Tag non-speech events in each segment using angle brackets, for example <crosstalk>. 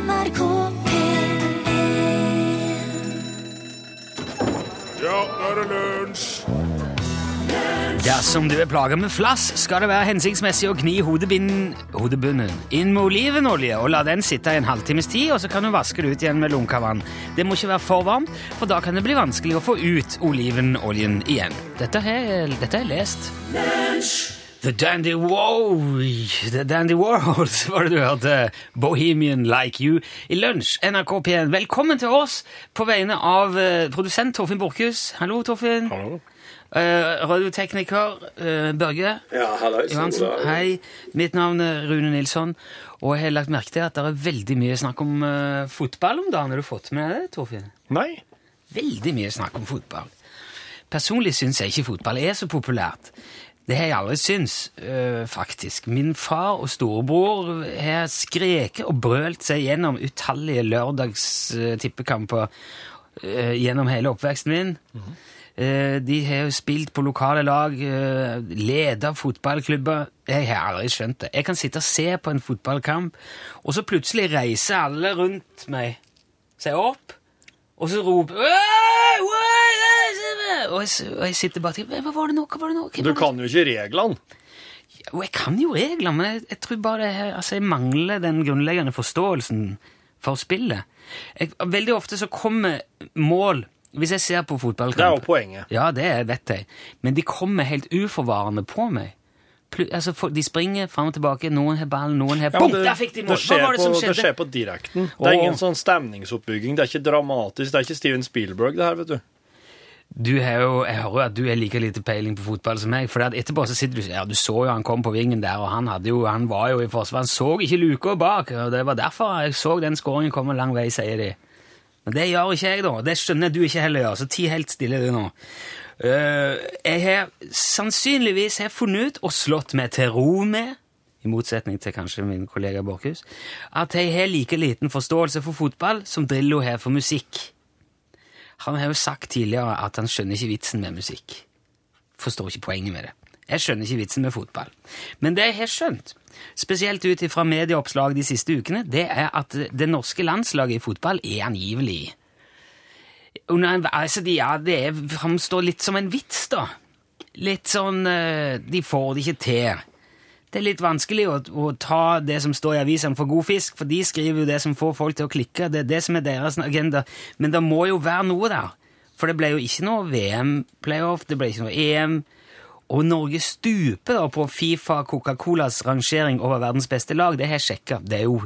NRK P1 Ja, nå er det lunsj! Dersom du er plaga med flass, skal det være hensiktsmessig å gni hodebunnen inn med olivenolje og la den sitte i en halvtimes tid, og så kan du vaske det ut igjen med lunka vann. Det må ikke være for varmt, for da kan det bli vanskelig å få ut olivenoljen igjen. Dette har jeg lest. The Dandy Wow, The Dandy Warhols <laughs> var det du hørte. Bohemian Like You i lunsj. NRK P1. Velkommen til oss på vegne av eh, produsent Torfinn Borchhus. Hallo, Torfinn. Hallo. Uh, radiotekniker uh, Børge Ja, hallo, Johansen. Hei. Mitt navn er Rune Nilsson. Og jeg har lagt merke til at det er veldig mye snakk om uh, fotball om dagen. Har du fått med det, Torfinn? Nei. Veldig mye snakk om fotball. Personlig syns jeg ikke fotball er så populært. Det har jeg aldri syns, øh, faktisk. Min far og storebror har skreket og brølt seg gjennom utallige lørdagstippekamper øh, gjennom hele oppveksten min. Eh, de har jo spilt på lokale lag, uh, leda fotballklubber. Jeg har aldri skjønt det. Jeg kan sitte og se på en fotballkamp, og så plutselig reiser alle rundt meg seg opp, og så roper «Oi, oi, oi!» Og, jeg, og jeg sitter bare og tenker Hva var det nå? Hva var det nå? Hva Du kan jo ikke reglene. Jo, jeg kan jo reglene, men jeg, jeg tror bare det, her- altså, jeg mangler den grunnleggende forståelsen for spillet. Jeg, veldig ofte så kommer mål Hvis jeg ser på fotballkamp Det er jo poenget. Ja, det vet jeg. Men de kommer helt uforvarende på meg. Altså, de springer fram og tilbake. Noen har ballen, noen har Ja, Bom! Der fikk de mål! Hva var det som på, Det skjer på direkten. Det er ingen sånn stemningsoppbygging. Det er ikke dramatisk. Det er ikke Steven Spielberg, det her, vet du. Du har jo, jeg hører jo at du har like lite peiling på fotball som meg. For etterpå så sitter du ja, du så jo han kom på vingen der, og han, jo, han var jo i forsvar. Han så ikke luka bak, og det var derfor jeg så den skåringen komme lang vei, sier de. Men det gjør ikke jeg, da. Det skjønner du ikke heller gjør, så ti helt stille du nå. Eh, jeg har sannsynligvis har funnet ut og slått meg til ro med, i motsetning til kanskje min kollega Borchhus, at jeg har like liten forståelse for fotball som Drillo har for musikk. Han har jo sagt tidligere at han skjønner ikke vitsen med musikk. Forstår ikke poenget med det. Jeg skjønner ikke vitsen med fotball. Men det jeg har skjønt, spesielt ut ifra medieoppslag de siste ukene, det er at det norske landslaget i fotball er angivelig altså de, ja, Det er- framstår litt som en vits, da. Litt sånn eh, De får det ikke til. Det er litt vanskelig å, å ta det som står i avisene for god fisk, for de skriver jo det som får folk til å klikke. Det er det som er deres agenda. Men det må jo være noe der. For det ble jo ikke noe VM-playoff, det ble ikke noe EM. Og Norge stuper da på Fifa Coca-Colas rangering over verdens beste lag. Det har jeg sjekka. Det er jo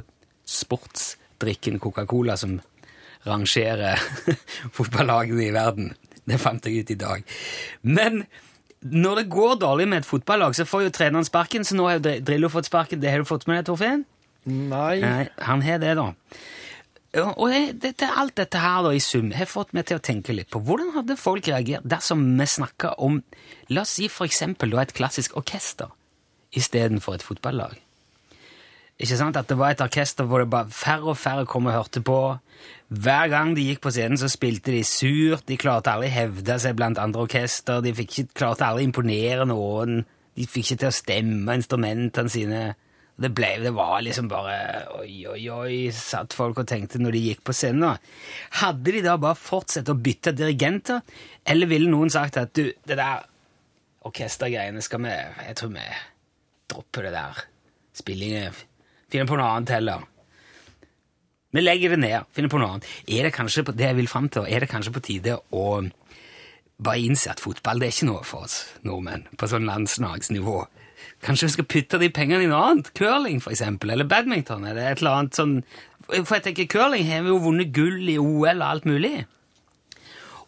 sportsdrikken Coca-Cola som rangerer <laughs> fotballagene i verden. Det fant jeg ut i dag. Men når det går dårlig med et fotballag, så får jo treneren sparken, så nå har jo Drillo fått sparken. Det har du fått med deg, Torfinn? Nei. Nei, han har det, da. Og dette, alt dette her da, i sum har fått meg til å tenke litt på hvordan hadde folk reagert dersom vi snakka om La oss si for eksempel da, et klassisk orkester istedenfor et fotballag. Ikke sant? At det var et orkester hvor det bare færre og færre kom og hørte på. Hver gang de gikk på scenen, så spilte de surt. De klarte aldri hevde seg blant andre orkester. De fikk ikke, klarte aldri imponere noen. De fikk ikke til å stemme instrumentene sine. Det, ble, det var liksom bare Oi, oi, oi, satt folk og tenkte når de gikk på scenen. Hadde de da bare fortsatt å bytte dirigenter, eller ville noen sagt at du, det der orkestergreiene skal vi Jeg tror vi dropper det der. Spillingen Finner på noe annet heller. Vi legger det ned, finner på noe annet. Er det kanskje på, det jeg vil frem til, er det kanskje på tide å bare innse at fotball det er ikke noe for oss nordmenn på sånn landslagsnivå? Kanskje vi skal putte de pengene i noe annet? Curling, for eksempel, eller badminton, eller et eller annet sånn For jeg tenker, curling har vi jo vunnet gull i OL og alt mulig.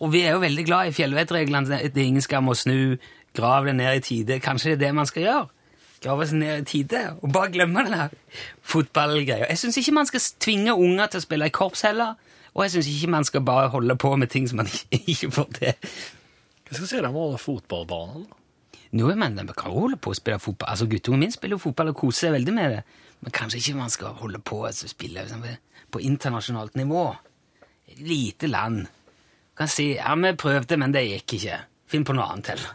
Og vi er jo veldig glad i fjellvettreglene. Det ingen skam å snu, grav det ned i tide. Kanskje det er det man skal gjøre? Grave seg ned i tide og bare glemme den der fotballgreia. Jeg syns ikke man skal tvinge unger til å spille i korps heller. Og jeg syns ikke man skal bare holde på med ting som man ikke, <laughs> ikke får til. Hva skal si om alle fotballbanene? Nå er man, man kan jo holde på å spille fotball. Altså, Guttungen min spiller jo fotball og koser seg veldig med det. Men kanskje ikke man skal holde på å spille liksom, på internasjonalt nivå. Et lite land. Kan si ja, vi prøvde, men det gikk ikke. Finn på noe annet heller.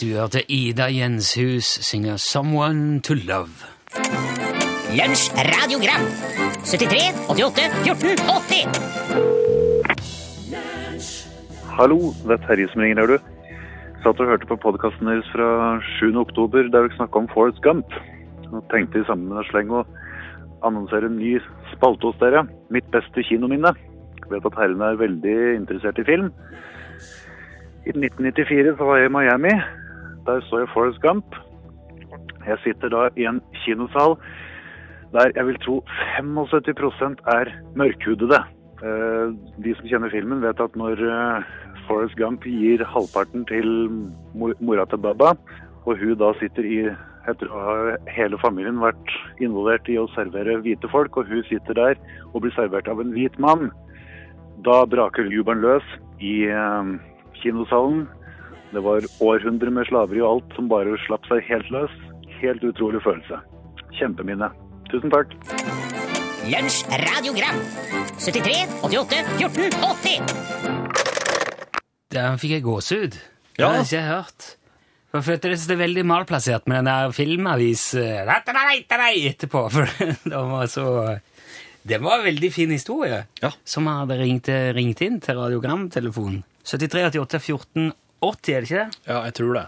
Du hørte Ida Jenshus synge 'Someone to Love'. Lunsj radiogram 73 88 14 80 Hallo, det er Terje som ringer, er du? Satt og hørte på podkasten deres fra 7. oktober der dere snakka om Forest Gump. Og tenkte i samme sleng å annonsere en ny spalte hos dere. Mitt beste kinominne. Vet at herrene er veldig interessert i film. I 1994 så var jeg i Miami. Der så jeg Forrest Gump. Jeg sitter da i en kinosal der jeg vil tro 75% er mørkhudede. Eh, De som kjenner filmen, vet at når Forest Forrest Gump gir halvparten til mora til Baba, og hun da sitter i etter å ha hele familien vært involvert i å servere hvite folk, og hun sitter der og blir servert av en hvit mann, da braker jubelen løs i eh, kinosalen. Det var århundrer med slaveri og alt som bare slapp seg helt løs. Helt utrolig følelse. Kjempeminne. Tusen takk. Lunsj radiogram 73 88 14 80 Der fikk jeg gåsehud. Det Ja. har jeg ikke hørt. For jeg følte det er veldig malplassert med den der filmavis eh, etterpå. <laughs> For det var så Det var en veldig fin historie Ja. som hadde ringt, ringt inn til radiogramtelefonen. 73 88 14 80, er det ikke det? Ja, jeg tror det.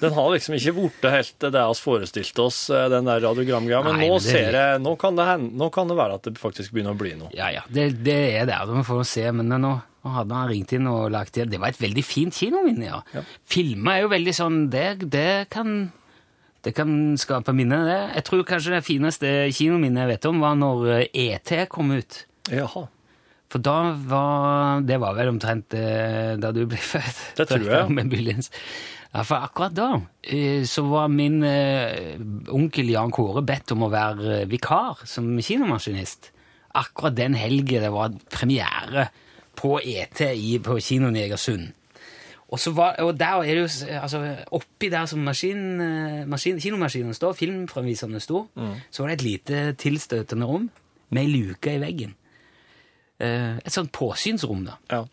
Den har liksom ikke blitt helt det vi forestilte oss, eh, den der radiogramgreia. Men Nei, nå men det- ser jeg nå kan, det hende, nå kan det være at det faktisk begynner å bli noe. Ja, ja, det, det er det. Vi får se. Men nå, nå hadde han ringt inn og lagt igjen. Det var et veldig fint kinominne, ja. Filmer er jo veldig sånn Det, det kan det kan skape minner, det. Jeg tror kanskje det fineste kinominnet jeg vet om, var når eh, ET kom ut. Jaha. For da var Det var vel omtrent eh, da du ble <laughs> født? Det tror jeg. <laughs> Med Ja, for akkurat da eh, så var min eh, onkel Jan Kåre bedt om å være eh, vikar som kinomaskinist. Akkurat den helgen det var premiere på ET i, på kinoen i Egersund. Og, så var, og der er det jo altså, Oppi der som maskin, eh, maskin, kinomaskinen står, filmfremviserne sto, så var det et lite tilstøtende rom med ei luke i veggen. Eh, et sånt påsynsrom, da. Ja.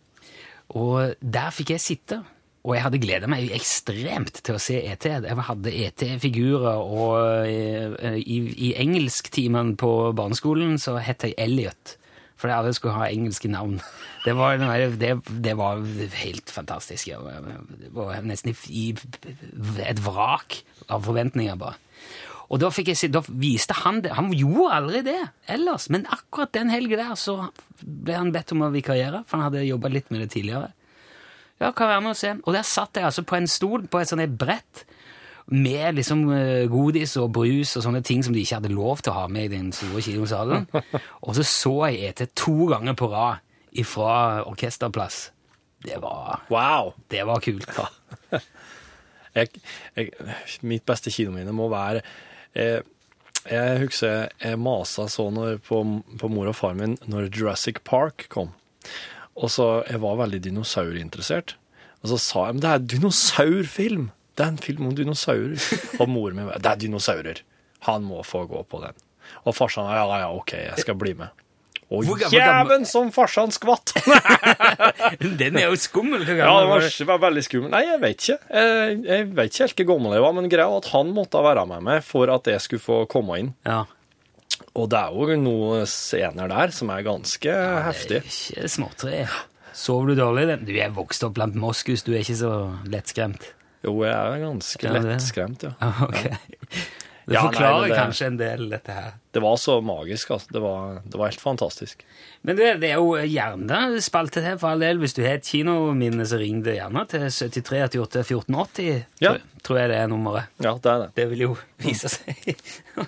Og der fikk jeg sitte. Og jeg hadde gleda meg ekstremt til å se ET. Jeg hadde ET-figurer, og eh, i, i engelsktimen på barneskolen så het jeg Elliot. Fordi alle skulle ha engelske navn. Det var, det, det var helt fantastisk. Det var nesten i, i et vrak av forventninger, bare. Og da, jeg se, da viste han det. Han gjorde aldri det ellers, men akkurat den helgen der så ble han bedt om å vikariere, for han hadde jobba litt med det tidligere. Ja, kan være med å se. Og der satt jeg altså på en stol på et sånt brett med liksom eh, godis og brus og sånne ting som de ikke hadde lov til å ha med i den store kinosalen. <laughs> og så så jeg ET to ganger på rad ifra orkesterplass. Det var, Wow! det var kult. <laughs> Jeg, jeg, mitt beste kinominne må være eh, Jeg husker jeg masa så når, på, på mor og far min når Jurassic Park kom. Og så Jeg var veldig dinosaurinteressert. Og så sa jeg men det er dinosaurfilm! Det er en film om dinosaurer. <laughs> Og mor mi bare Det er dinosaurer. Han må få gå på den. Og farsan ja, ja, OK, jeg skal bli med. Og Hvor gammel- jæven som farsan skvatt! <laughs> Den er jo skummel. Ja, det var, var veldig skummel. Nei, jeg vet ikke. Jeg, jeg vet ikke helt hvor gammel jeg var, men greia var at han måtte være med meg for at jeg skulle få komme inn. Ja. Og det er jo noen scener der som er ganske heftig. Det er ikke småtre. Sover du dårlig? Du er vokst opp blant moskus, du er ikke så lettskremt. Jo, jeg er ganske Ja, lettskremt, ja. Ah, <laughs> Ok. Det Ja, forklarer nei, det- kanskje en del, dette her. Det var så magisk, altså. Det var, det var helt fantastisk. Men det, det er jo gjerne spalte til for all del. Hvis du har et kinominne, så ring det gjerne til 73 88 1480. Ja. Tror, tror jeg det er nummeret. Ja, det er det. Det vil jo vise seg. <laughs>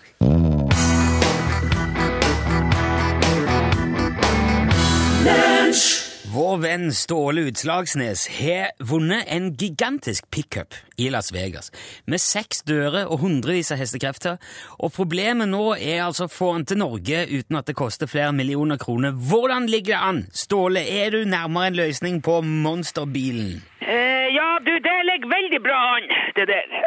Vår venn Ståle Utslagsnes har vunnet en gigantisk pickup i Las Vegas, med seks dører og hundrevis av hestekrefter, og problemet nå er altså å få han til Norge uten at det koster flere millioner kroner. Hvordan ligger det an? Ståle, er du nærmere en løsning på monsterbilen? Eh, ja, du, det ligger veldig bra an, det der. <clears throat>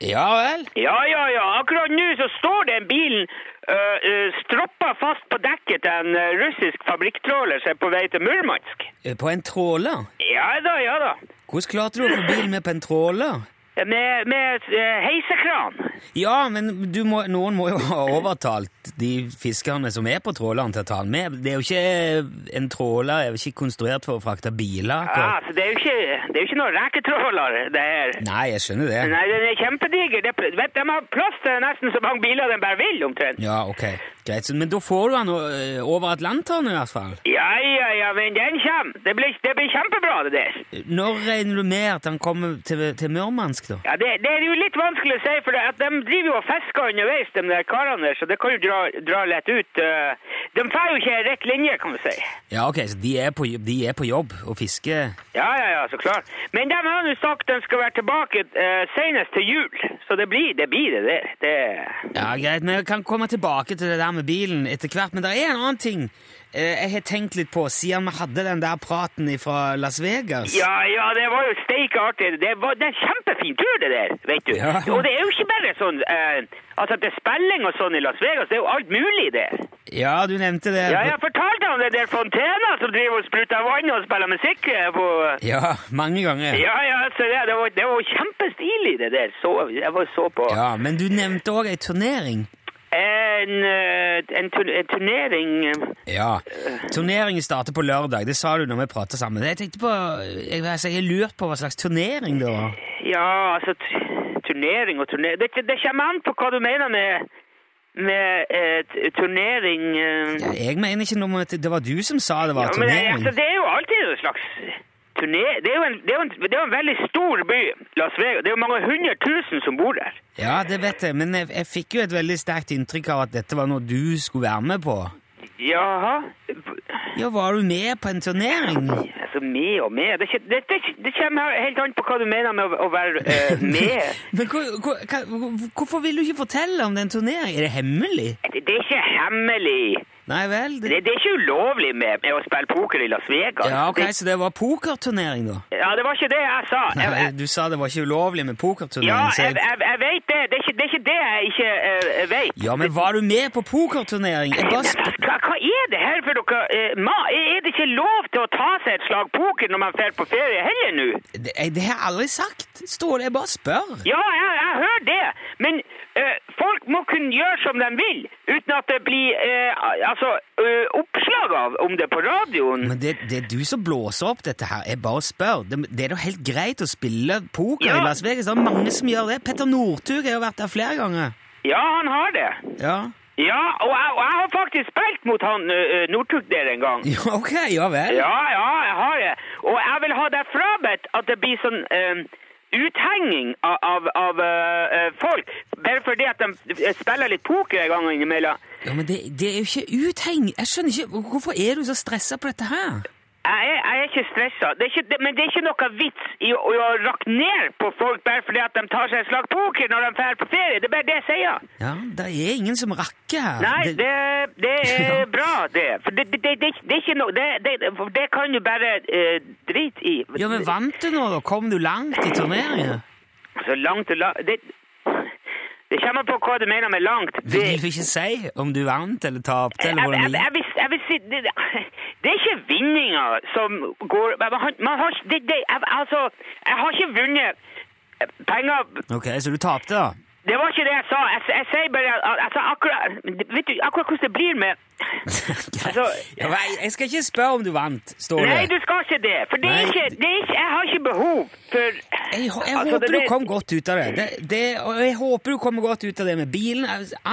Ja vel? ja, ja, ja. Akkurat nå så står den bilen uh, uh, stroppa fast på dekket til en uh, russisk fabrikktråler som er på vei til Murmansk. Eh, På en tråler? Ja da, ja da. Hvordan klarte du å få bilen med på en tråler? Med, med eh, heisekran. Ja, men du må, noen må jo ha overtalt de fiskerne som er på tråleren til å ta den med. Det er jo ikke En tråler er jo ikke konstruert for å frakte biler. Ja, altså, det er jo ikke, det er jo ikke noen reketråler, det her. Nei, jeg skjønner det. Nei, den er kjempediger. Det, vet, de har plass til nesten så mange biler de bare vil, omtrent. Ja, ok. Greit. Men da får du den øh, over Atlanteren i hvert fall. Ja, ja, ja, men den kommer. Det blir, det blir kjempebra, det der. Når regner du med at den kommer til, til Murmansk, da? Ja, det, det er jo litt vanskelig å si, for de driver jo og fisker underveis, de der karene der, så det kan jo dra, dra lett ut. eh. De får jo ikke rett linje, kan vi si. Ja, ok, så de er på, de er på jobb og fisker Ja, ja, ja, så klart. Men de har jo sagt de skal være tilbake uh, senest til jul, så det blir det, blir det der. Det... Ja, greit, men jeg kan komme tilbake til det der med bilen etter hvert. Men det er en annen ting eh, jeg har tenkt litt på, siden vi hadde den der praten fra Las Vegas. Ja, ja, det var jo steike artig. Det, var, det er en kjempefin tur, det der, vet du. Ja. Og det er jo ikke bare sånn eh, Altså, det er spilling og sånn i Las Vegas, det er jo alt mulig der. Ja, du nevnte det. Ja, jeg fortalte om det der fontena som driver og spruter vann og spiller musikk eh, på Ja, mange ganger. Ja, ja, så det, det, var, det var kjempestilig, det der. Så, jeg var så på. Ja, men du nevnte òg ei turnering. En, eh, en, turnering Ja. Turneringen starter på lørdag, det sa du når vi prata sammen. Jeg tenkte på, jeg, altså, jeg lurt på hva slags turnering det var. Ja, altså Turnering og turnering det, det kommer an på hva du mener med, med eh, turnering eh. Ja, jeg mener ikke noe om at det var du som sa det var Ja, men turnering. altså, det er jo alltid en slags turné... Det er en, det er en, det er jo en veldig stor by, Las Vegas. Det er jo mange hundre tusen som bor der. Ja, det vet jeg, men jeg, jeg fikk jo et veldig sterkt inntrykk av at dette var noe du skulle være med på. Jaha? Ja, var du med på en turnering? Altså, med og med det, det, det, det kommer helt an på hva du mener med å, å være uh, <laughs> med. Men hvor, hvor, hva, hvorfor vil du ikke fortelle om den turneringen? Er det hemmelig? Det, det er ikke hemmelig. Nei vel? Det, Det, det er ikke ulovlig med, med å spille poker i Las Vegas. ja, ok, det, Så det var pokerturnering, da? ja, det var ikke det jeg sa. Nei, jeg, du sa det var ikke ulovlig med ja, pokerturnering. så jeg, jeg, jeg vet det. Det er ikke det, er ikke det jeg ikke uh, vet. Ja, men var du med på pokerturnering? Hva, hva er det her for dere? uh, ma, er det ikke lov til å ta seg et slag poker når man drar på ferie heller nå? Det, det har jeg aldri sagt. Ståle, jeg bare spør. Ja, jeg, jeg hører det, men uh, folk må kunne gjøre som de vil, uten at det blir eh, altså, eh, oppslag av om det på radioen. Men det, det er du som blåser opp dette her. Jeg bare spør. Det, det er jo helt greit å spille poker Ja. i Las Vegas. Det er mange som gjør det. Petter Northug har jo vært der flere ganger. Ja, han har det. Ja, Ja, og jeg, og jeg har faktisk spilt mot han uh, Northug der en gang. ja ok, ja vel. Ja, ja, jeg har det. Og jeg vil ha det frabedt at det blir sånn eh, uthenging av, av, av eh, folk, bare fordi at de spiller litt poker en gang innimellom. Ja, men det, det er jo ikke utheng. Jeg skjønner ikke, Hvorfor er du så stressa på dette her? Jeg jeg er ikke stressa, men det er ikke noe vits i å, å rakke ned på folk bare fordi at de tar seg et slag poker når de drar på ferie. Det er bare det jeg sier. Ja, Det er ingen som rakker her. Nei, det, det er <laughs> bra, det. For det, det, det, er ikke noe Det, det, det kan du bare eh, drite i. Ja, men Vant du nå, da? Kom du langt i turneringen? Så langt og langt det, det kommer på hva du mener med langt. Vil du ikke si om du vant eller tapte? eller hvordan jeg, jeg, jeg vil si det, det- det er ikke vinninga som går Man man har det, det, jeg, Altså, jeg har ikke vunnet penger Ok, Så du tapte, da? Det var ikke det jeg sa. Jeg, jeg sier bare at altså, akkurat, Vet du akkurat hvordan det blir med <laughs> Altså ja, jeg, skal ikke spørre om du vant, står det. Nei, du skal ikke det. For det er ikke, det er ikke Jeg har ikke behov for Jeg, jeg Altså, håper det- du kom godt ut av det. det, det og jeg håper du kommer godt ut av det med bilen.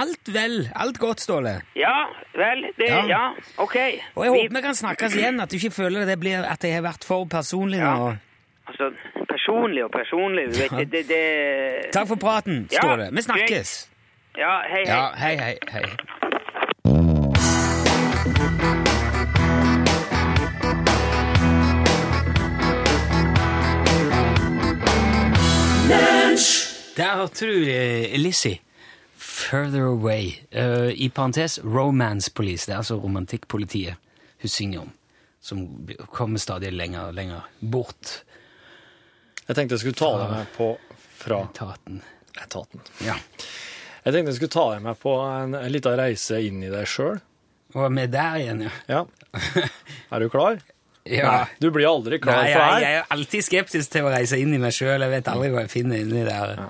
Alt vel. Alt godt, Ståle. Ja, vel, det Ja. Ja, OK. Og jeg Vi- håper vi kan snakkes igjen, at du ikke føler det blir at jeg har vært for personlig Ja. nå. Altså, personlig og personlig, du vet, det, det, det Takk for praten, Ja, det. Vi snakkes. Ja, hei, hei. Ja, hei, hei, hei. Der hørte du eh, Lizzie. Further Away. Uh, I parentes Romance Police. Det er altså romantikkpolitiet hun synger om. Som kommer stadig lenger og lenger bort. Jeg tenkte jeg skulle ta deg med på fra Etaten. etaten. Ja. Jeg tenkte jeg skulle ta deg med på en, en liten reise inn i deg sjøl. Og med er der igjen, ja. Ja. <laughs> Er du klar? Ja. Nei, du blir aldri klar Nei, jeg, jeg er alltid skeptisk til å reise inn i meg sjøl. Jeg vet aldri hva jeg finner inni der.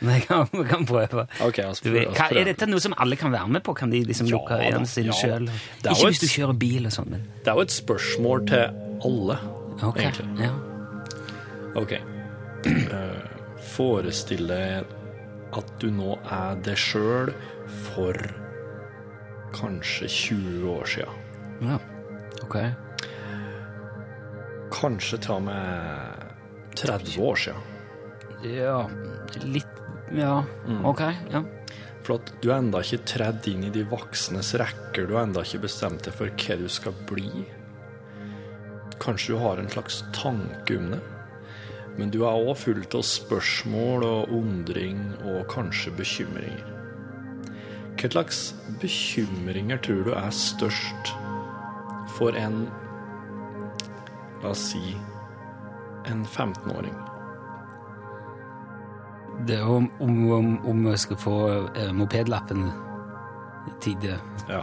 Men jeg kan, vi kan prøve. Ok, altså, Du vet, altså, prøv. er dette noe som alle kan være med på? Kan de liksom Ja lukke øynene sine ja. sjøl? Det Ikke et- hvis du kjører bil og sånn, men Det er jo et spørsmål til alle, ok. egentlig. Ja. Ok. Eh, Forestill deg at du nå er deg sjøl for kanskje 20 år sia. ja. Ok. Kanskje ta med 30 år sia. Ja, litt Ja, Mm. ok. Ja. For at du enda ikke tredd inn i de voksnes rekker. Du har enda ikke bestemt deg for hva du skal bli. Kanskje du har en slags tanke om det. Men du er òg fullt av spørsmål og undring og kanskje bekymringer. Hva slags bekymringer tror du er størst for en La oss si en 15-åring? Det er om, om, om, skal få eh, mopedlappen i tide, Ja.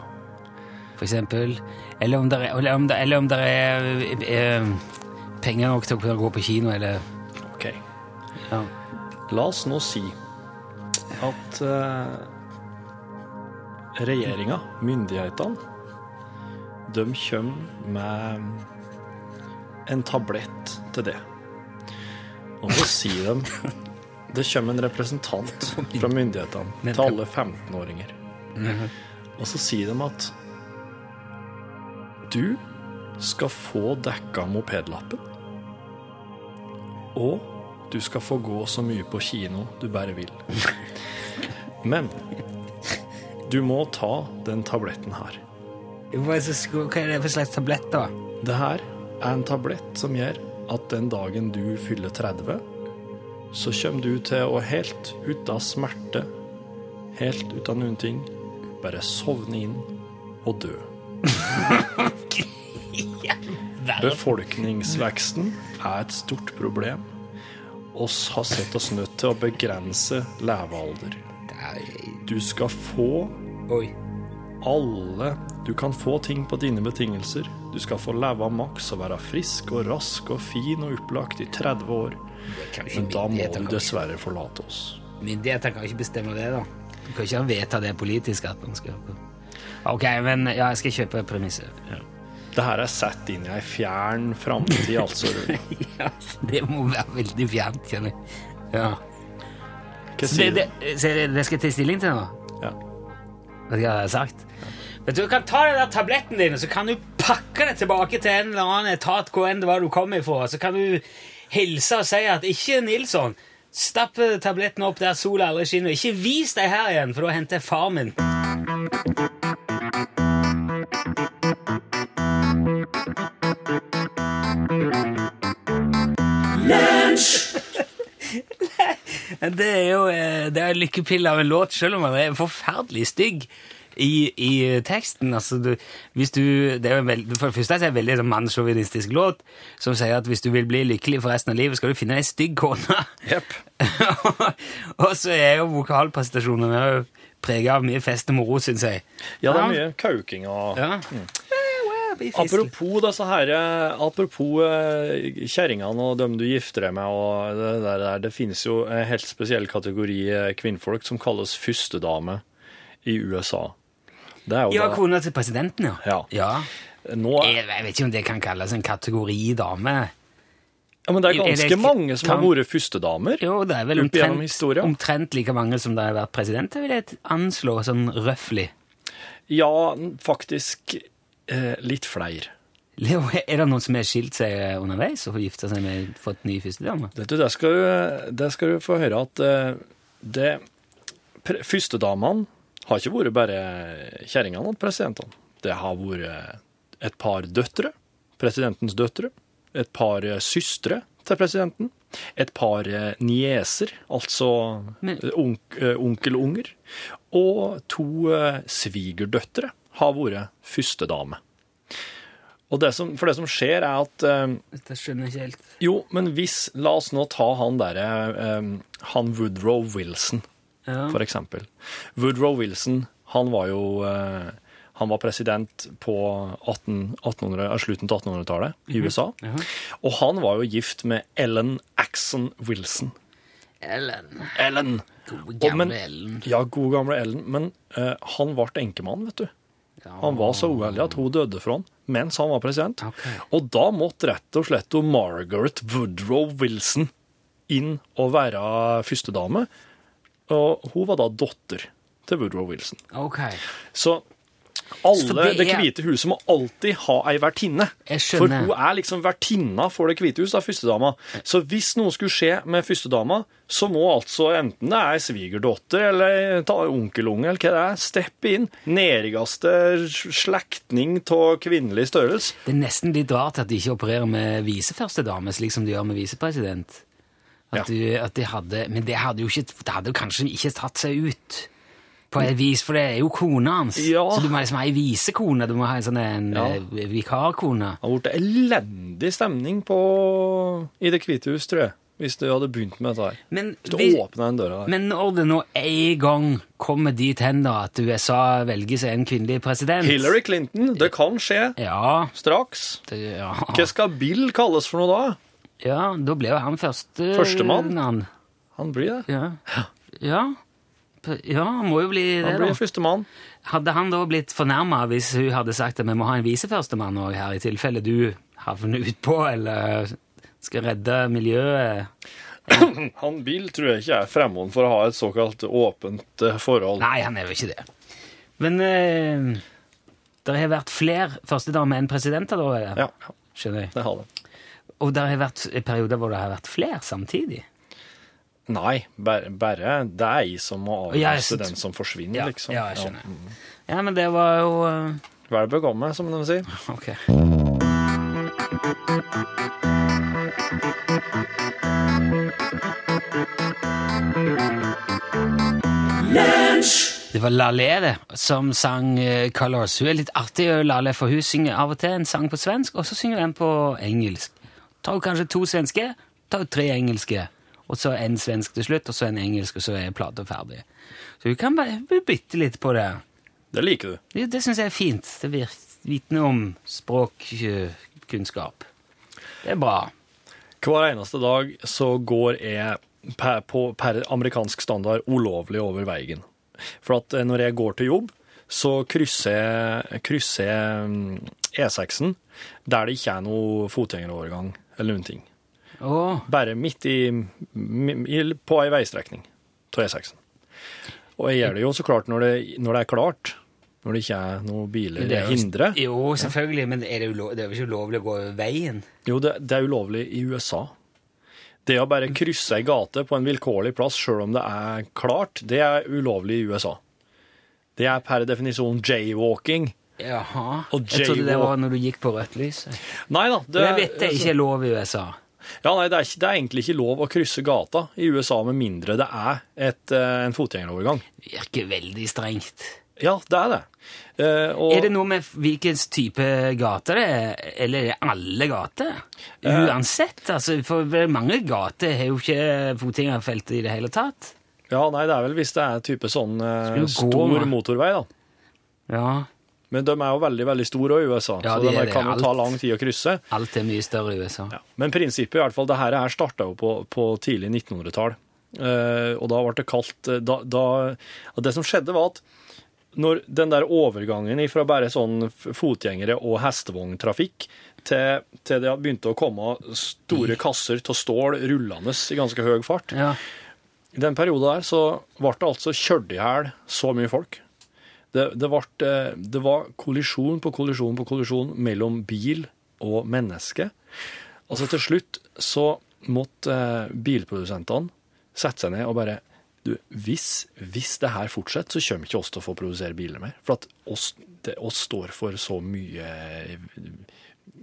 for eksempel. Eller om det er, eller om det, eller om det er eh, penger nok til å kunne gå på kino, eller OK. ja. La oss nå si at uh, regjeringa, myndighetene, de kommer med en tablett til det. Og så sier de Det kommer en representant fra myndighetene til alle 15-åringer. Og så sier de at du skal få dekka mopedlappen. Og du skal få gå så mye på kino du bare vil. Men du må ta den tabletten her. Hva er det- for slags tablett, da? Det her er en tablett som gjør at den dagen du fyller 30, så kommer du til å helt ut av smerte, helt ut av noen ting, bare sovne inn og dø. <laughs> Befolkningsveksten er et stort problem. Oss har sett oss nødt til å begrense levealder. Du skal få Oi. alle Du kan få ting på dine betingelser. Du skal få leve maks og være frisk og rask og fin og opplagt i 30 år. Men da må du dessverre forlate oss. Myndigheter kan ikke bestemme det, da. Du kan ikke vedta det politisk at man skal Ok, men ja, jeg skal kjøpe premisset. Det her er satt inn i ei fjern framtid, altså. <laughs> Ja, det må være veldig fjernt, kjenner jeg. Ja. Hva Så det, sier du? det, så det, det skal jeg ta stilling til nå? Ja. Vet du hva jeg har sagt? Vet du, du kan ta den der tabletten din, og så kan du pakke det tilbake til en eller annen etat hvor enn det var du kom ifra. Så kan du hilse og si at ikke Nilsson, stapp tabletten opp der sola aldri skinner. Ikke vis deg her igjen, for da henter jeg far min. <laughs> Det er jo eh, det er lykkepille av en låt, selv om den er forferdelig stygg i, i teksten. Altså, du, hvis du, det er veld, for det første er det en veldig sånn mannssjåvinistisk låt som sier at hvis du vil bli lykkelig for resten av livet, skal du finne ei stygg kone. Yep. <laughs> og så er jo vokalprestasjonene jo prega av mye fest og moro, syns jeg. Ja, det er mye kauking og Ja. Apropos disse her, eh, apropos eh, kjerringene og dem du gifter deg med, og det der, det finnes jo en helt spesiell kategori eh, kvinnfolk som kalles førstedame i USA. Det er jo Ja, kona til presidenten, ja. Ja. ja. Nå, Jeg, jeg vet ikke om det kan kalles en kategori dame. ja, men det er ganske mange som har kan- vært førstedamer. Jo, det er vel omtrent, omtrent like mange som det har vært presidenter, vil jeg anslå, sånn røffelig. Ja, faktisk eh, litt flere. Leo, er det noen som har skilt seg underveis og gifta seg med fått ny førstedame? Vet du, det skal du, det skal du få høre at eh, det Førstedamene har ikke vært bare kjerringene til presidentene. Det har vært et par døtre, presidentens døtre, et par søstre til presidenten, et par eh, nieser, altså eh, onk, onkelunger, og to svigerdøtre har vært førstedame. Og det som, for det som skjer er at eh, Dette skjønner jeg ikke helt. jo, men hvis La oss nå ta han derre eh, Han Woodrow Wilson, Ja. for eksempel. Woodrow Wilson, han var jo eh, Han var president på 18, 1800, eh, slutten av 1800-tallet i USA. Og han var jo gift med Ellen Axon Wilson. Ellen. Ellen! God men- gamle Ellen. Ja, god gamle Ellen. Men eh, han ble enkemann, vet du. Han var så uheldig at hun døde for han mens han var president. Okay. Og da måtte rett og slett Margaret Woodrow Wilson inn og være førstedame. Og hun var da datter til Woodrow Wilson. Ok. Så Så alle det Det er- hvite huset må alltid ha ei vertinne. For hun er liksom vertinna for Det hvite hus, da, førstedama. Så hvis noe skulle skje med førstedama, så må altså enten det er ei svigerdatter eller onkelunge eller hva det er, steppe inn. Nærigste slektning av kvinnelig størrelse. Det er nesten litt rart at de ikke opererer med viseførstedame, slik som de gjør med visepresident. At, Ja. du, at de hadde, men det hadde jo ikke, det hadde jo kanskje ikke tatt seg ut på et vis, for det er jo kona hans. Ja. Så du må liksom ha ei visekone, du må ha en sånn en Ja. eh, vikarkone. Det hadde blitt elendig stemning på, i Det hvite hus, tror jeg, hvis du hadde begynt med dette her. Men, Hvis du vi, den døra der. men når det nå en gang kommer dit hen da, at USA velger seg en kvinnelig president Hillary Clinton, det kan skje Ja, straks. det, ja. Hva skal Bill kalles for noe da? ja, da blir jo han første Førstemann? Han blir det. Ja. ja. Ja, han må jo bli det, Han blir førstemann. Hadde han da blitt fornærma hvis hun hadde sagt at vi må ha en viseførstemann òg her, i tilfelle du havner utpå eller skal redde miljøet? <clears throat> Han Bill tror jeg ikke er fremmed for å ha et såkalt åpent eh, forhold. Nei, han er jo ikke det. Men eh, det har vært flere førstedamer enn presidenter, da? Ja, ja, Skjønner jeg. det har det. Og det har vært perioder hvor det har vært flere samtidig. Nei, bare, deg det er jeg som må Ja, avlyse den som forsvinner, Ja, liksom. ja, jeg skjønner. Ja, men det var jo uh... Vel bekomme, som de sier. <laughs> Ok. Det var Lalé det, som sang eh, Colors. Hun er litt artig, Lalé, for hun synger av og til en sang på svensk, og så synger hun en på engelsk. Tar hun kanskje to svenske, tar hun tre engelske, og så en svensk til slutt, og så en engelsk, og så er plata ferdig. Så du kan bare bytte litt på det. Det liker du. Det, det syns jeg er fint. Det vitner om språkkunnskap. Det er bra. Hver eneste dag så går jeg per, på, per amerikansk standard ulovlig over veien. For at eh, når jeg går til jobb, så krysser jeg, jeg mm, E6-en der det ikke er noe fotgjengerovergang eller noen ting. Åh, Bare midt i, i på ei veistrekning av E6-en. Og jeg gjør det jo så klart når det, når det er klart. Når det ikke er noen biler det er jo- selvfølgelig, men er det, ulov, det er jo ikke ulovlig å gå over veien? Jo, det, det er ulovlig i USA. Det å bare krysse ei gate på en vilkårlig plass sjøl om det er klart, det er ulovlig i USA. Det er per definisjon jaywalking. Jaha. Jeg trodde det var når du gikk på rødt lys. Nei da. Det, jeg vet det ikke er lov i USA. Ja, nei, det er, ikke, det er egentlig ikke lov å krysse gata i USA med mindre det er et, eh, en fotgjengerovergang. Det Virker veldig strengt. Ja, det er det. Eh, og, Er det noe med hvilken type gater det er, eller er det alle gater? Eh. Uansett, altså, for mange gater har jo ikke fotgjengerfelt i det hele tatt. Ja, nei, det er vel hvis det er type sånn eh, stor gå, motorvei, da. Ja, Men de er jo veldig, veldig store i USA, Ja, så de de er det. kan jo ta lang tid å krysse. alt er mye større i USA. Ja. Men prinsippet i hvert fall, det her, her starta jo på, på tidlig 1900-tall. Eh, og da ble det kalt eh, da, da, Det som skjedde, var at når den der overgangen fra bare sånn fotgjengere og hestevogntrafikk til, til det begynte å komme store kasser av stål rullende i ganske høy fart Ja. I den perioden der så ble det altså kjørt i hjel så mye folk. Det, det, ble, eh, det var kollisjon på kollisjon på kollisjon mellom bil og menneske. Altså til slutt så måtte eh, bilprodusentene sette seg ned og bare du, hvis, hvis det her fortsetter, så kommer ikke oss til å få produsere biler mer. For at oss, det, oss står for så mye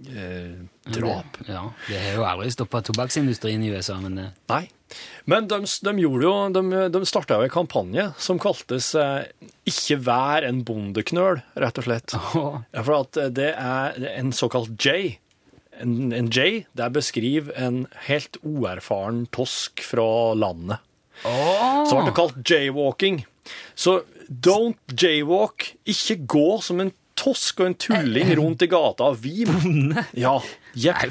eh, drap. Ja, det har jo aldri stoppa tobakksindustrien i USA, men det Nei. Men de, de gjorde jo, de, de starta jo en kampanje som kaltes eh, 'Ikke vær en bondeknøl', rett og slett. Oh. Ja, for at det er en såkalt J. En, en J der beskriver en helt uerfaren tosk fra landet. Så ble det kalt jaywalking. Så don't jaywalk. Ikke gå som en tosk og en tulling rundt i gata Vi Bonde? Ja, jepp.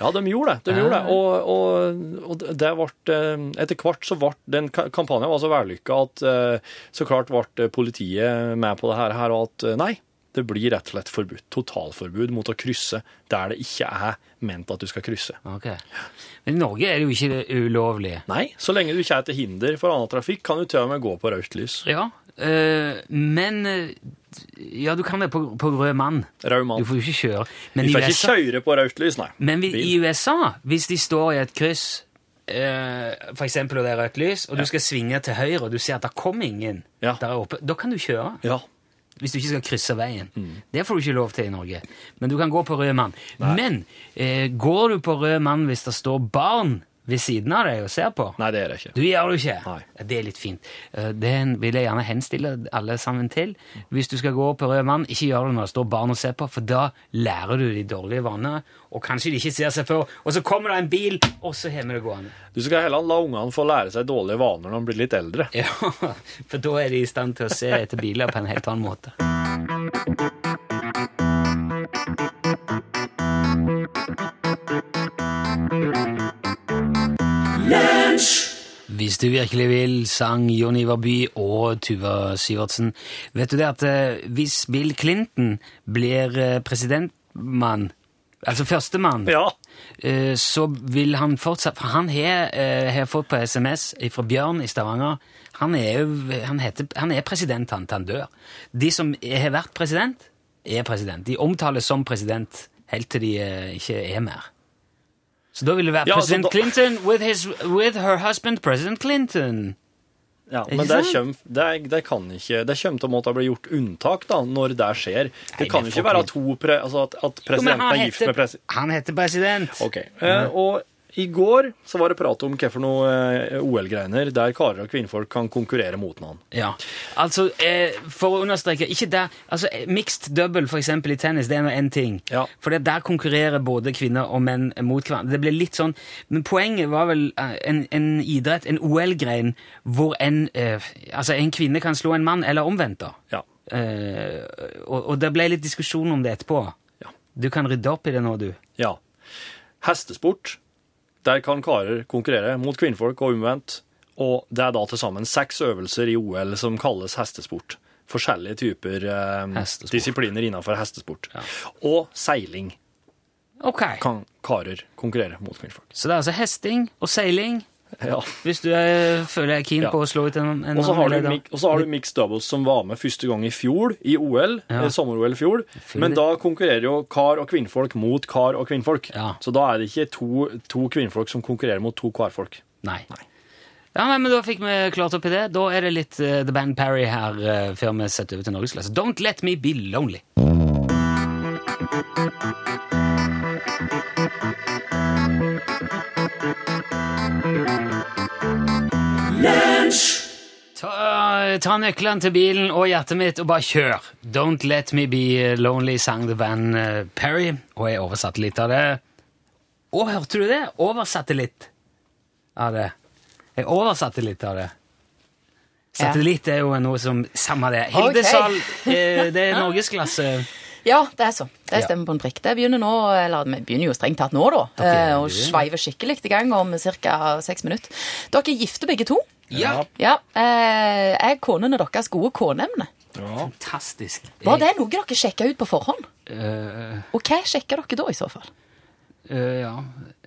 Ja, de gjorde det. De gjorde det. Og, og, og det ble, eh, etter hvert så ble den kampanjen var så vellykka at eh, så klart ble politiet med på det her, og at eh, nei, det blir rett og slett forbudt. Totalforbud mot å krysse der det ikke er ment at du skal krysse. Ok. Men i Norge er det jo ikke ulovlig. Nei, så lenge du ikke er til hinder for annen trafikk, kan du til og med gå på rødt lys. Ja, eh, men eh, Ja, du kan det på, på rød mann. Rød Du får jo ikke kjøre. Men, Du får får ikke kjøre på rødt lys, nei. men vi, i USA, hvis de står i et kryss, uh, for eksempel og det er rødt lys, og du skal svinge til høyre, og du ser at det kommer ingen Ja. der oppe, da kan du kjøre. Ja. Hvis du ikke skal krysse veien. Mm. Det får du ikke lov til i Norge. Men du kan gå på rød mann. Men uh, går du på rød mann hvis det står barn ved siden av deg og ser på? Nei, det er det ikke. Du gjør det ikke. Nei. Det er litt fint. Eh, Det vil jeg gjerne henstille alle sammen til. Hvis du skal gå på rød mann, ikke gjør det når det står barn og ser på, for da lærer du de dårlige vanene, og kanskje de ikke ser seg før, og så kommer det en bil, og så har vi det gående. Du skal heller la ungene få lære seg dårlige vaner når de blir litt eldre. <laughs> Ja, for da er de i stand til å se etter biler på en helt annen måte. Hvis du virkelig vil, sang Jon Ivar By og Tuva Syvertsen. Vet du det at eh, hvis Bill Clinton blir eh, presidentmann, altså førstemann, Ja. eh, så vil han fortsatt For han har, fått på SMS fra Bjørn i Stavanger Han er, han heter, han er president han til han dør. De som har vært president, er president. De omtales som president helt til de ikke er mer. Så da vil det være Ja, president da- Clinton with, his, with her husband, president Clinton. Ja, men det, kjem, det, det kan ikke Det kommer til å måtte bli gjort unntak da, når det skjer. Det Nei, kan jo ikke være to pre, altså at, at Jo, presidenten er gift med president. han heter president. Ok, uh, Og i går så var det prat om hva for noe eh, OL-greiner der karer og kvinnfolk kan konkurrere mot noen. Ja, altså eh, For å understreke ikke der, altså eh, Mixed double for eksempel i tennis det er nå én ting. Ja. For der konkurrerer både kvinner og menn mot hverandre. Det ble litt sånn, Men poenget var vel eh, en, en idrett, en OL-grein, hvor en, eh, altså en kvinne kan slå en mann, eller omvendt. da. Ja. Eh, og, og det ble litt diskusjon om det etterpå. Ja. Du kan rydde opp i det nå, du. ja. Hestesport, der kan karer konkurrere mot kvinnfolk og omvendt. Og det er da til sammen seks øvelser i OL som kalles hestesport. Forskjellige typer eh, Hestesport. disipliner innenfor hestesport. Og seiling Ok. kan karer konkurrere mot kvinnfolk. Så det er altså hesting og seiling, Ja. hvis du er, føler deg keen Ja. på å slå ut en, en Og så har, har du mixed doubles som var med første gang i fjor, i OL, Ja. eh, sommer-OL i fjor. Men da konkurrerer jo kar og kvinnfolk mot kar og kvinnfolk. Ja. Så da er det ikke to, to kvinnfolk som konkurrerer mot to karfolk. Nei. Ja, nei, men Da fikk vi klart opp i det. Da er det litt uh, The Band Parry her uh, før vi setter over til norgesklasse. Don't let me be lonely. Ta, ta nøklene til bilen og hjertet mitt og bare kjør. Don't let me be lonely, sang The Band Perry, Og jeg oversatte litt av det. Å, hørte du det? Oversatte litt av det. Jeg oversatte litt av det. Satellitt er jo noe som Samme det. Hilde okay. Eh, det er <laughs> norgesklasse. Ja, det er så. Det stemmer på en prikk. Det begynner nå, eller vi begynner jo strengt tatt nå, da. eh, Og sveiver skikkelig i gang om ca. seks minutter. Dere er gifte begge to. Ja. Ja. Eh, er konene deres gode koneemne? Fantastisk. Var det noe dere sjekka ut på forhånd? Uh, Og hva sjekka dere da, i så fall? Uh, ja.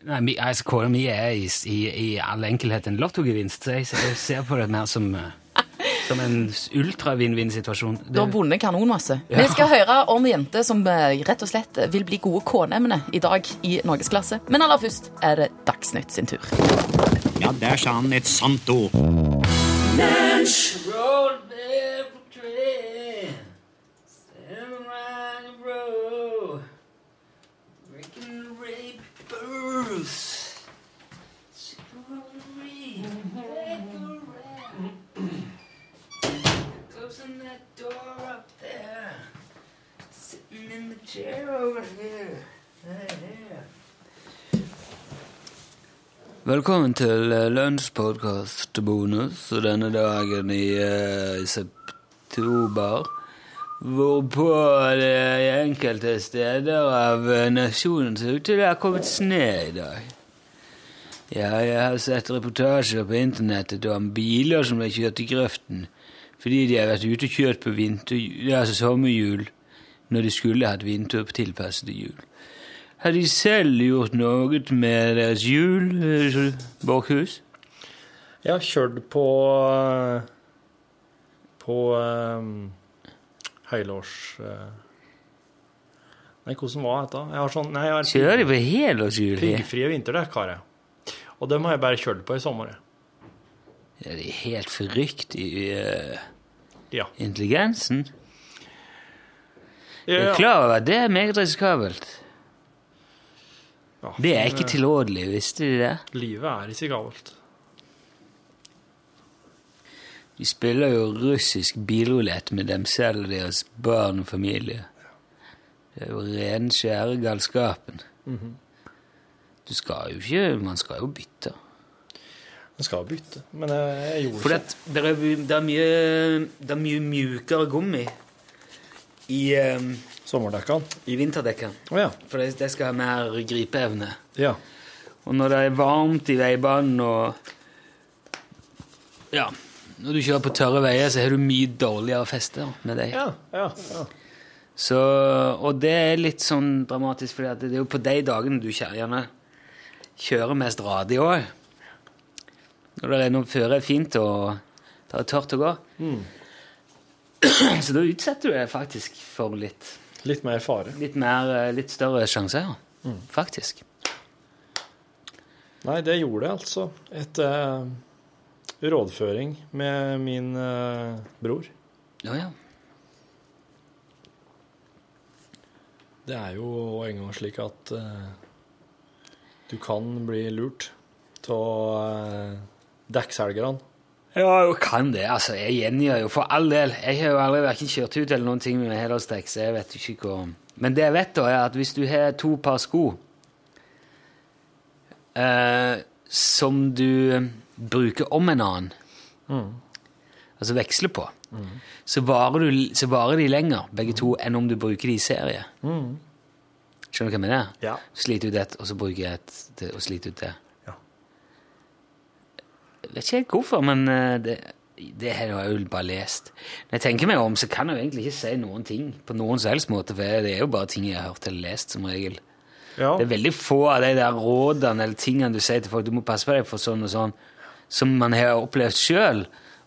Nei, mi, altså, Kåren min er i, i, i all enkelhet en lottogevinst, så jeg, jeg ser på det mer som, eh, som en ultra-vinn-vinn-situasjon. Du har vunnet kanonmasse. Vi skal høre om jenter som rett og slett vil bli gode koneemne i dag i norgesklasse. Men aller først er det Dagsnytt sin tur. Ja, der sa han et sant ord. Velkommen til uh, lunsjpodkast bonus, og denne dagen i, eh, i september Hvorpå det i enkelte steder av eh, nasjonen ser ut til det har kommet snø i dag. Ja, jeg har sett reportasjer på internettet om biler som ble kjørt i grøften fordi de har vært ute og kjørt på vinter, altså sommerhjul når de skulle hatt vintertilpassede hjul. Har de selv gjort noe med deres hjul, eh, Borchhus? Jeg har kjørt på på um, helårs... eh, Nei, hvordan var dette? Jeg har sånn, nei, jeg har Kjører på helårshjul? piggfrie vinterdekk, har jeg. Og dem har jeg bare kjørt på i sommer. jeg. Ja, det er helt forrykt i uh, Ja. intelligensen. Jeg Ja, er klar over at det er meget risikabelt. Ja. Det er ikke tilrådelig, visste de det? Livet er ikke galt. De spiller jo russisk bilrulett med dem selv og deres barn og familie. Det er jo ren, skjære galskapen. Du skal jo ikke Man skal jo bytte. Man skal bytte, men jeg, jeg gjorde Fordi ikke det, det, er, det, er mye, det er mye mjukere gummi i, um, sommerdekkene. i vinterdekkene. Oh, ja. For det, det skal ha mer gripeevne. ja. Og når det er varmt i veibanen og Ja, når du kjører på tørre veier, så har du mye dårligere feste med deg. Ja, ja, ja. Så, og det er litt sånn dramatisk, for det er jo på de dagene du gjerne kjører mest radig òg. Når det er noe føre er fint og det er tørt å gå. <clears throat> Så da utsetter du deg faktisk for litt, Litt mer fare. litt, mer, eh, litt større sjanser. ja. Faktisk. Nei, det gjorde jeg altså etter uh, rådføring med min uh, bror. Ja, ja. Det er jo en gang slik at uh, du kan bli lurt av uh, dekkselgerne. Ja, jo kan det. Altså, jeg gjengir jo for all del. Jeg har jo aldri hverken kjørt ut eller noen ting med helårsdekk, så jeg vet jo ikke hva Men det jeg vet, da, er at hvis du har to par sko eh, som du bruker om en annen, altså veksler på, så, varer du, så varer de lenger, begge to, enn om du bruker de i serie. Skjønner du hva jeg mener? Ja. Sliter ut ett, og så bruker jeg ett og sliter ut det. Vet ikke helt hvorfor, men eh, det, det har jeg jo bare lest. Når jeg tenker meg om, så kan jeg jo egentlig ikke si noen ting på noen som helst måte, for det er jo bare ting jeg har hørt eller lest, som regel. Ja. Det er veldig få av de der rådene eller tingene du sier til folk, du må passe på deg for sånn og sånn, som man har opplevd sjøl,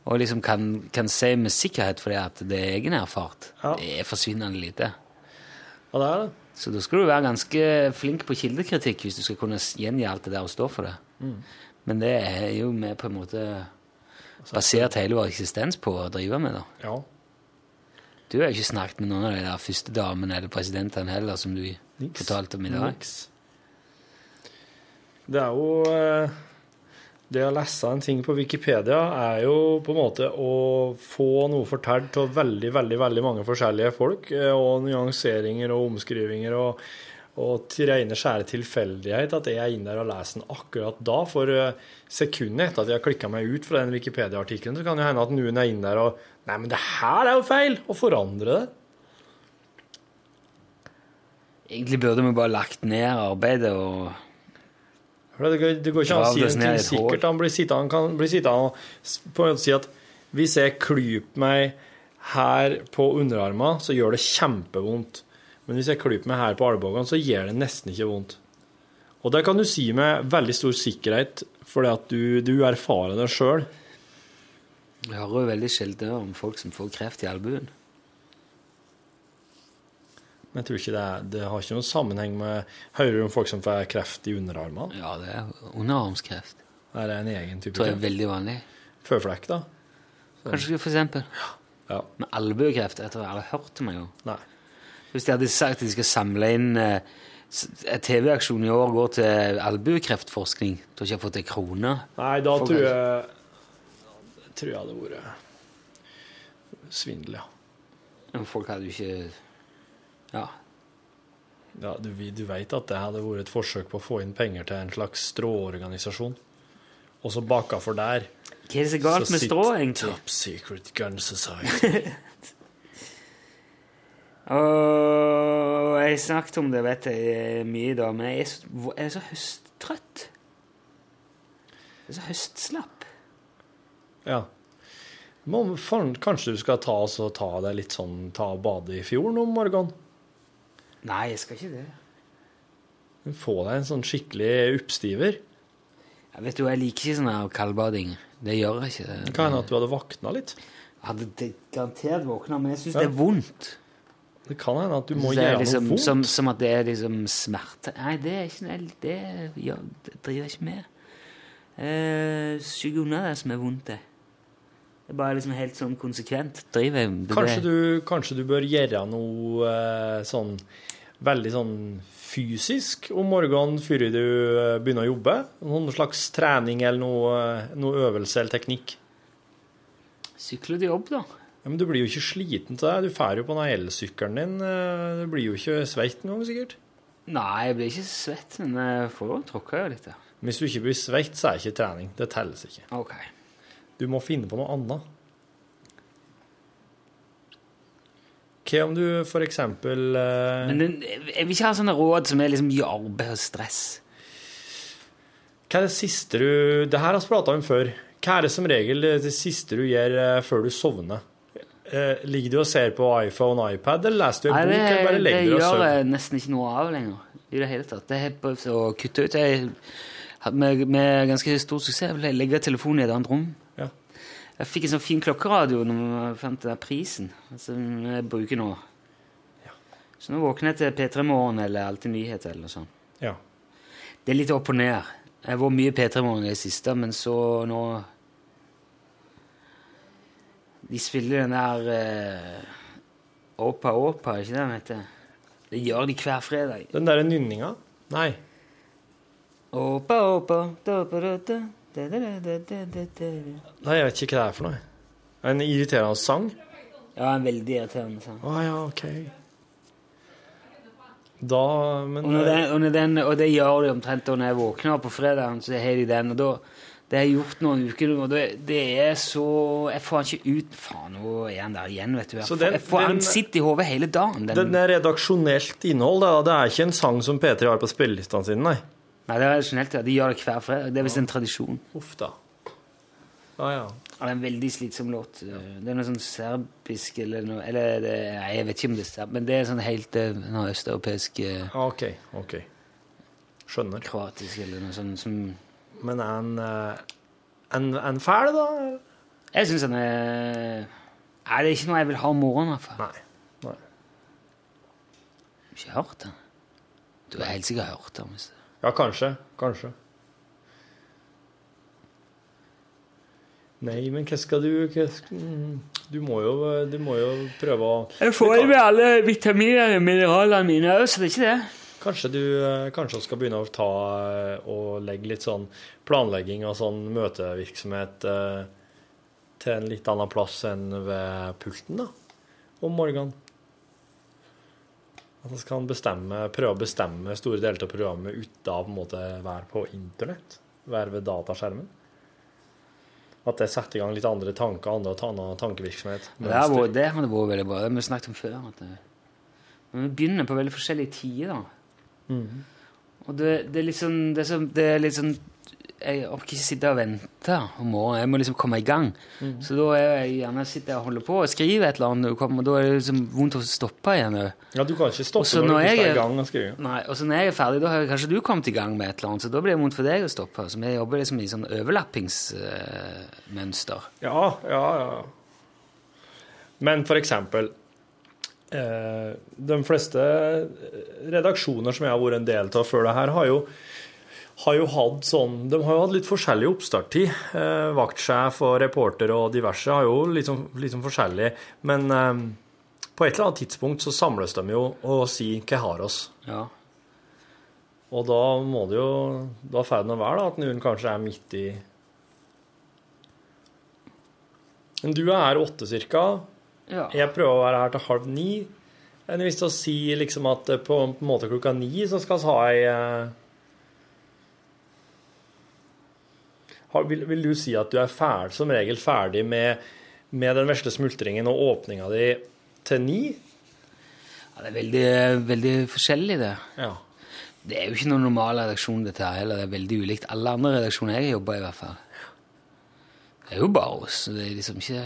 og liksom kan, kan si med sikkerhet fordi at det er egen erfart. Ja. Det er forsvinnende lite. ja, det er det. Så da skal du være ganske flink på kildekritikk hvis du skal kunne gjengi alt det der og stå for det. Men det er jo vi på en måte basert hele vår eksistens på å drive med. da. Ja. Du har jo ikke snakket med noen av de der første damene eller presidentene heller, som du fortalte om i dag. Niks. Det er jo eh, Det å lese en ting på Wikipedia er jo på en måte å få noe fortalt av veldig, veldig veldig mange forskjellige folk, eh, og nyanseringer og omskrivinger og, og til rene skjære tilfeldighet at jeg er inne der og leser den akkurat da. For eh, sekundet etter at jeg har klikka meg ut fra den Wikipedia-artikkelen, så kan det hende at noen er inne der og Nei, men det her er jo feil! Og forandre det. Egentlig burde vi bare lagt ned arbeidet og Det går, det går ikke an å si det en ting sikkert. Han blir sittende, og på en måte si at hvis jeg klyper meg her på underarmen, så gjør det kjempevondt. Men hvis jeg klyper meg her på albuene, så gjør det nesten ikke vondt. Og det kan du si med veldig stor sikkerhet, fordi at du, du erfarer det sjøl. Jeg hører jo veldig sjelden om folk som får kreft i albuen. Men jeg tror ikke det, er, det har ikke noen sammenheng med Hører du om folk som får kreft i underarmene? Ja, det er underarmskreft. Det Er en egen type tror jeg er veldig vanlig. Føflekk, da? Kanskje for eksempel. Ja. Med albuekreft. Jeg tror jeg har hørt om engang. Nei. Hvis de hadde sagt at de skal samle inn eh, TV-aksjonen i år går til albuekreftforskning, Du har ikke fått ei krone. Nei, da Folk tror jeg tror jeg hadde vært svindel, ja. Men Folk hadde jo ikke Ja. ja du, du vet at det hadde vært et forsøk på å få inn penger til en slags stråorganisasjon. Og så baka for der Hva er det så galt så med strå, egentlig? Top Secret Gun Society. <laughs> Og jeg snakket om det vet jeg mye da, men jeg er så, jeg er så høsttrøtt. Jeg er så høstslapp. Ja. Må, kanskje du skal ta, så, ta deg litt sånn, ta og bade i fjorden om morgenen? Nei, jeg skal ikke det. Få deg en sånn skikkelig oppstiver. Jeg vet du, jeg liker ikke sånn her kaldbading. Det gjør jeg ikke. Det kan hende at du hadde våkna litt. Jeg hadde garantert våkna, men jeg syns Ja. det er vondt. Det kan hende at du må gjøre liksom, noe vondt. som, som at det er liksom smerte. Nei, det er ikke noe Det, ja, det driver jeg ikke med. Eh, Skygg unna det som er vondt, det. Det er bare liksom helt sånn konsekvent. Driver jeg det, Kanskje du, kanskje du bør gjøre noe eh, sånn veldig sånn fysisk om morgenen før du eh, begynner å jobbe? Noen slags trening eller noe, eh, noe øvelse eller teknikk? Sykler til jobb, da. Ja, men du blir jo ikke sliten til det. Du drar jo på den elsykkelen din. eh, Du blir jo ikke svett engang, gang, sikkert. Nei, jeg blir ikke svett, men jeg får jo tråkka litt. Ja. Hvis du ikke blir svett, så er det ikke trening. Det telles ikke. Ok. Du må finne på noe annet. Hva om du for eksempel eh, Men jeg vil ikke ha sånne råd som er liksom mye arbeid og stress. Hva er det siste du Det her har vi prata om før. Hva er det som regel det, det siste du gjør eh, før du sovner? Eh, ligger du og ser på iPhone og iPad, eller leser du en Nei, bok, det, eller det legger gjør jeg nesten ikke noe av lenger. I det hele tatt. Det er prøvd å kutte ut. Jeg, med, med ganske stor suksess jeg legge telefonen i et annet rom. Ja. Jeg fikk en sånn fin klokkeradio når jeg fant den prisen, som jeg bruker nå. Så nå våkner jeg til P3 Morgen eller Alltid nyheter eller noe sånt. Ja. Det er litt opp og ned. Jeg har vært mye P3 Morgen i det siste, men så nå de spiller den der uh, Åpa Åpa, ikke det den heter? Det gjør de hver fredag. Den derre nynninga? Nei. Åpa Åpa da, da, da, Nei, jeg vet ikke hva det er for noe. En irriterende sang? Ja, en veldig irriterende sang. Å ah, ja, ok. Da Men og, eh, den, og, den, og, det gjør de omtrent når jeg våkner på fredagen, så har de den. og da det har jeg gjort noen uker og det, det er så Jeg får han ikke ut Faen, nå er han der igjen, vet du. Jeg får, den- jeg får, han den- sitter i hodet hele dagen. Den, Den er redaksjonelt innhold, da. Det er ikke en sang som P3 har på spillelistene sine, nei. Nei, det er redaksjonelt, ja. De gjør det hver fredag. Det er visst en tradisjon. Uff da. Ja, ja. Det er en veldig slitsom låt. Det er noe sånn serbisk eller noe Eller det, nei, jeg vet ikke om det er serb, men det er sånn helt eh, noe østeuropeisk eh, OK. ok. Skjønner. Kroatisk eller noe sånt som Men er han eh, en, en fæl, da? Jeg syns han er Nei, det er ikke noe jeg vil ha om morgenen, i hvert fall. Nei. Nei. Ikke hørt den? Du har helt sikkert hørt den. hvis det- Ja, kanskje. Kanskje. Nei, men hva skal du hva skal, mm, Du må jo, du må jo prøve å Jeg får i meg alle vitaminene og mineralene mine òg, så det er ikke det. Kanskje du eh, kanskje skal begynne å ta eh, og legge litt sånn planlegging og sånn møtevirksomhet eh, til en litt annen plass enn ved pulten, da, om morgenen. At vi skal bestemme, prøve å bestemme store deler av programmet uten å på en måte være på internett, være ved dataskjermen. At det setter i gang litt andre tanker, andre annen tankevirksomhet. Det har vært- det hadde vært veldig bra. Det har vi snakket om før. At det, men vi begynner på veldig forskjellige tider. Mhm. Og det, det er sånn det er, så, det er sånn Jeg orker ikke sitte og vente om morgenen. Jeg må liksom komme i gang. Mm. Så da er jeg gjerne sitter jeg og holder på og skriver et eller annet, kommer, og da er det liksom vondt å stoppe igjen. Ja, du kan ikke stoppe når, når du er i gang og skriver. Nei, og så når jeg er ferdig, da har kanskje du kommet i gang med et eller annet, så da blir det vondt for deg å stoppe. Så vi jobber liksom i sånn overlappingsmønster. Ja, ja, ja. Men for eksempel De fleste redaksjoner som jeg har vært en del av før det her, har jo, har jo hatt sånn De har jo hatt litt forskjellig oppstarttid. Eh, vaktsjef og reporter og diverse har jo litt sånn, litt sånn forskjellig. Men eh, på et eller annet tidspunkt så samles de jo og sier 'hva har oss'? Ja. Og da må det jo Da får det nå være da, at noen kanskje er midt i Men du er åtte cirka. Ja. Jeg prøver å være her til halv ni. Men hvis å si liksom at på en måte klokka ni så skal vi ha ei eh, vil, vil du si at du er ferdig, som regel ferdig med, med den vesle smultringen og åpninga di til ni? Ja, det er veldig, veldig forskjellig, det. Ja. Det er jo ikke noen normal redaksjon, dette her heller. Det er veldig ulikt alle andre redaksjoner jeg har jobba i, hvert fall. Det er jo bare oss. Det er liksom ikke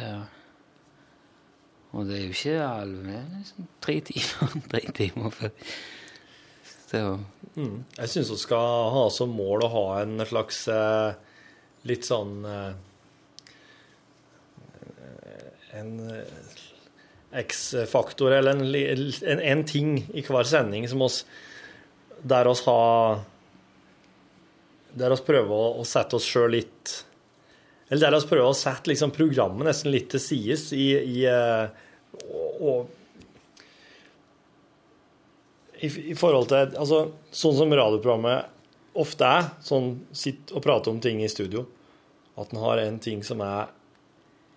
Og det er jo ikke er liksom tre timer. <laughs> tre timer før. Mm. Jeg syns vi skal ha som mål å ha en slags eh, litt sånn eh, En eh, X-faktor, eller en, en, en ting i hver sending som oss Der oss har Der oss prøver å, å sette oss sjøl litt Eller der oss prøver å sette liksom programmet nesten litt til sides i, i eh, og, og i, i forhold til altså, Sånn som radioprogrammet ofte er, sånn sitt og prate om ting i studio, at en har en ting som er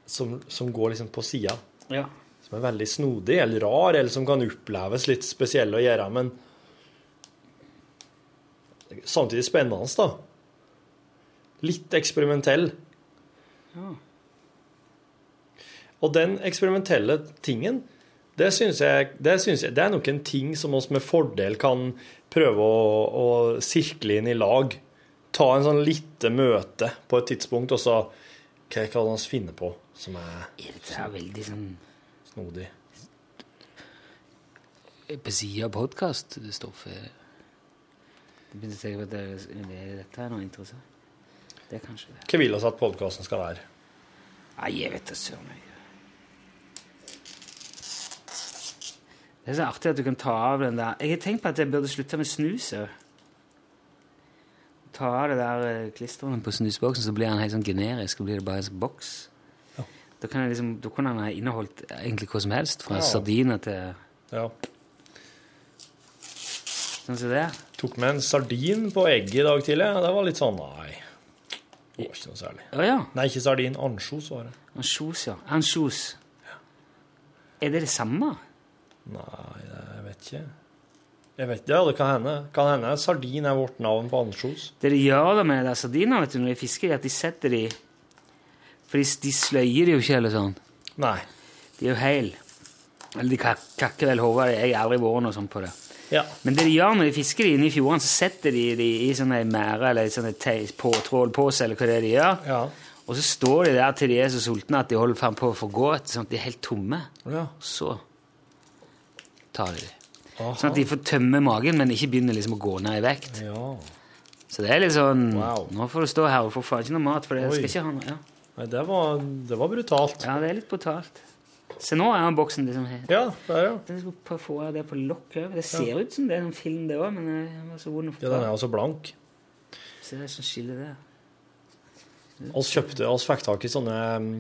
som, som går liksom på sida, ja. som er veldig snodig eller rar, eller som kan oppleves litt spesiell å gjøre, men samtidig spennende, da. Litt eksperimentell. Og den eksperimentelle tingen, det syns jeg, jeg Det er nok en ting som oss med fordel kan prøve å, å sirkle inn i lag. Ta en sånn lite møte på et tidspunkt, og så Hva kan vi finne på som er Det er veldig sånn snodig? På sida av podkaststoffet Det begynte jeg at det, er noe interessant. Det er kanskje det. Hva vil vi at podkasten skal være? Nei, jeg vet da søren. Det er så artig at du kan ta av den der Jeg har tenkt på at jeg burde slutte med snus òg. Ta av det der eh, klisteret på snusboksen, så blir den helt sånn generisk. Så blir det bare en boks. boks. Da kan, jeg liksom, da kunne den ha inneholdt egentlig hva som helst, fra Ja. sardiner til Ja. sånn som det. Tok med en sardin på egget i dag tidlig. Det var litt sånn Nei. Det var ikke noe særlig. Å ja. Nei, ikke sardin. Ansjos var det. Ansjos, ja. Ansjos. Er det det samme? Nei, jeg vet ikke. Jeg vet ikke, ja, det kan hende. Kan hende sardin er vårt navn på ansjos. Det de gjør det med de sardinene vet du, når de fisker, er at de setter de For de, sløyer de jo ikke, eller sånn. Nei. De er jo heil. Eller de kak kakker vel hodet. Jeg har aldri vært noe sånt på det. Ja. Men det de gjør når de fisker de inne i fjordene, så setter de de i sånne mære eller sånne på trålpose, eller hva det er de gjør. Ja. Og så står de der til de er så sultne at de holder frem på å forgå, sånn at de er helt tomme. ja. Så tar de dem. Sånn at de får tømme magen, men ikke begynner liksom å gå ned i vekt. ja. Så det er litt sånn Wow. Nå får du stå her og få faen ikke noe mat, for det Oi. skal ikke ha noe. Ja. Nei, det var, det var brutalt. ja, det er litt brutalt. Se, nå er den boksen liksom helt Ja, der, ja. Få det på lokk. Det ser ut som det er en film, det òg, men det var så vond å få ja den er også blank. Se det som skiller der. Vi kjøpte, Vi fikk tak i sånne mm,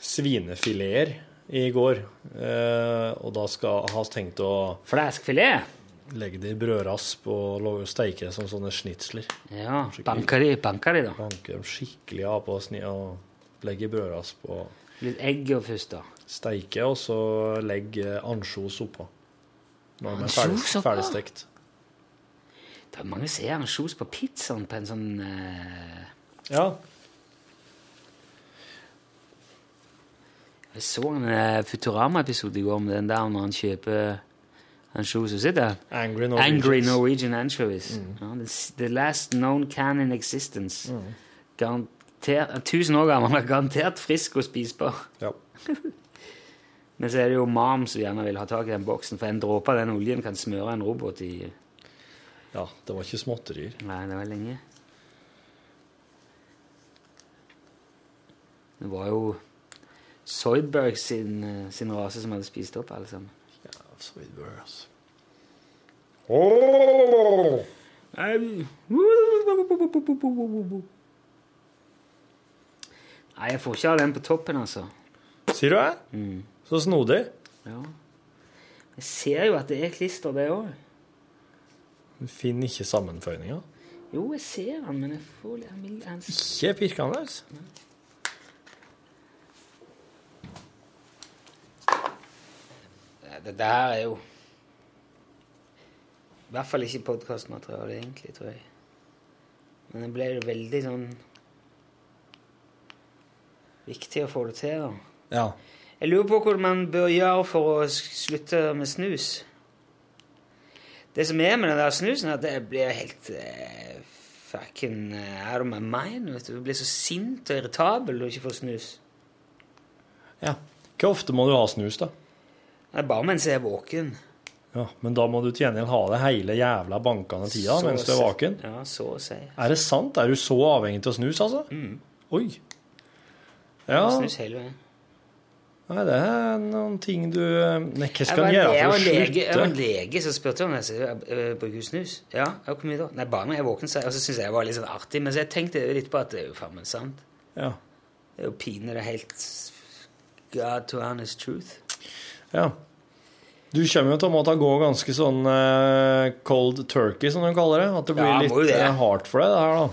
svinefileter i går. Eh, og da skal ha tenkt å Fleskfilet? legge det i brødrasp og steike det som sånne snitsler. Ja. Banker de, banker de, da? Banker dem skikkelig av på sni og legge i brødrasp og Litt egg og først, da. Steike, og så legge ansjos oppå. Når den er ferdig, ferdigstekt. Det er mange som ser ansjos på pizzaen på en sånn uh... Ja. Jeg så en uh, Futurama-episode i går med den der når han kjøper ansjos. og sitter? Angry. Angry Norwegian anchovies. Ja, the, the last known can in existence. Mm. Garanter, tusen år gammel, garantert frisk og spisbar. Ja. <laughs> Men så er det jo mam som gjerne vil ha tak i den boksen, for en dråpe av den oljen kan smøre en robot i ja, det var ikke småtterier. Nei, det var lenge. Det var jo Soydberg sin, eh, sin rase som hadde spist opp alle sammen. Ja, Soydberg, altså. Nei, jeg får ikke av den på toppen, altså. Sier du det? Mm. Så snodig. Ja. Jeg ser jo at det er klister, det òg. Du finner ikke sammenføyninga. Jo, jeg ser den, men jeg får litt jeg vil- han- Ikke pirkende. Det der er jo I hvert fall ikke podkastmateriale, egentlig, tror jeg. Men det ble jo veldig sånn Viktig å få det til, da. Ja. Jeg lurer på hva man bør gjøre for å slutte med snus. Det som er med den der snusen, er at jeg blir helt eh, fucking eh, out of my mind. vet du. Jeg blir så sint og irritabel jeg ikke får snus. Ja. Hvor ofte må du ha snus, da? Det er bare mens jeg er våken. Ja, Men da må du til gjengjeld ha det hele jævla bankende tida Så mens du er våken. vaken. Ja, så å si. Er det sant? Er du så avhengig av snus, altså? Oi. Ja. Snus hele veien. Nei, det er noen ting du eh, Nei, hva skal en gjøre for å slutte? jeg var en lege som spurte om jeg, bruker snus. Ja, hvor mye da? Nei, bare når jeg er våken, så- og så syns jeg det var litt sånn artig. Men så jeg tenkte litt på at det er jo faen meg sant. Ja. Det er jo pinlig helt God to honest truth. ja. Du kommer jo til å måtte gå ganske sånn eh, cold turkey, som de kaller det. At det blir Ja, litt det. eh, hardt for deg, det her, da.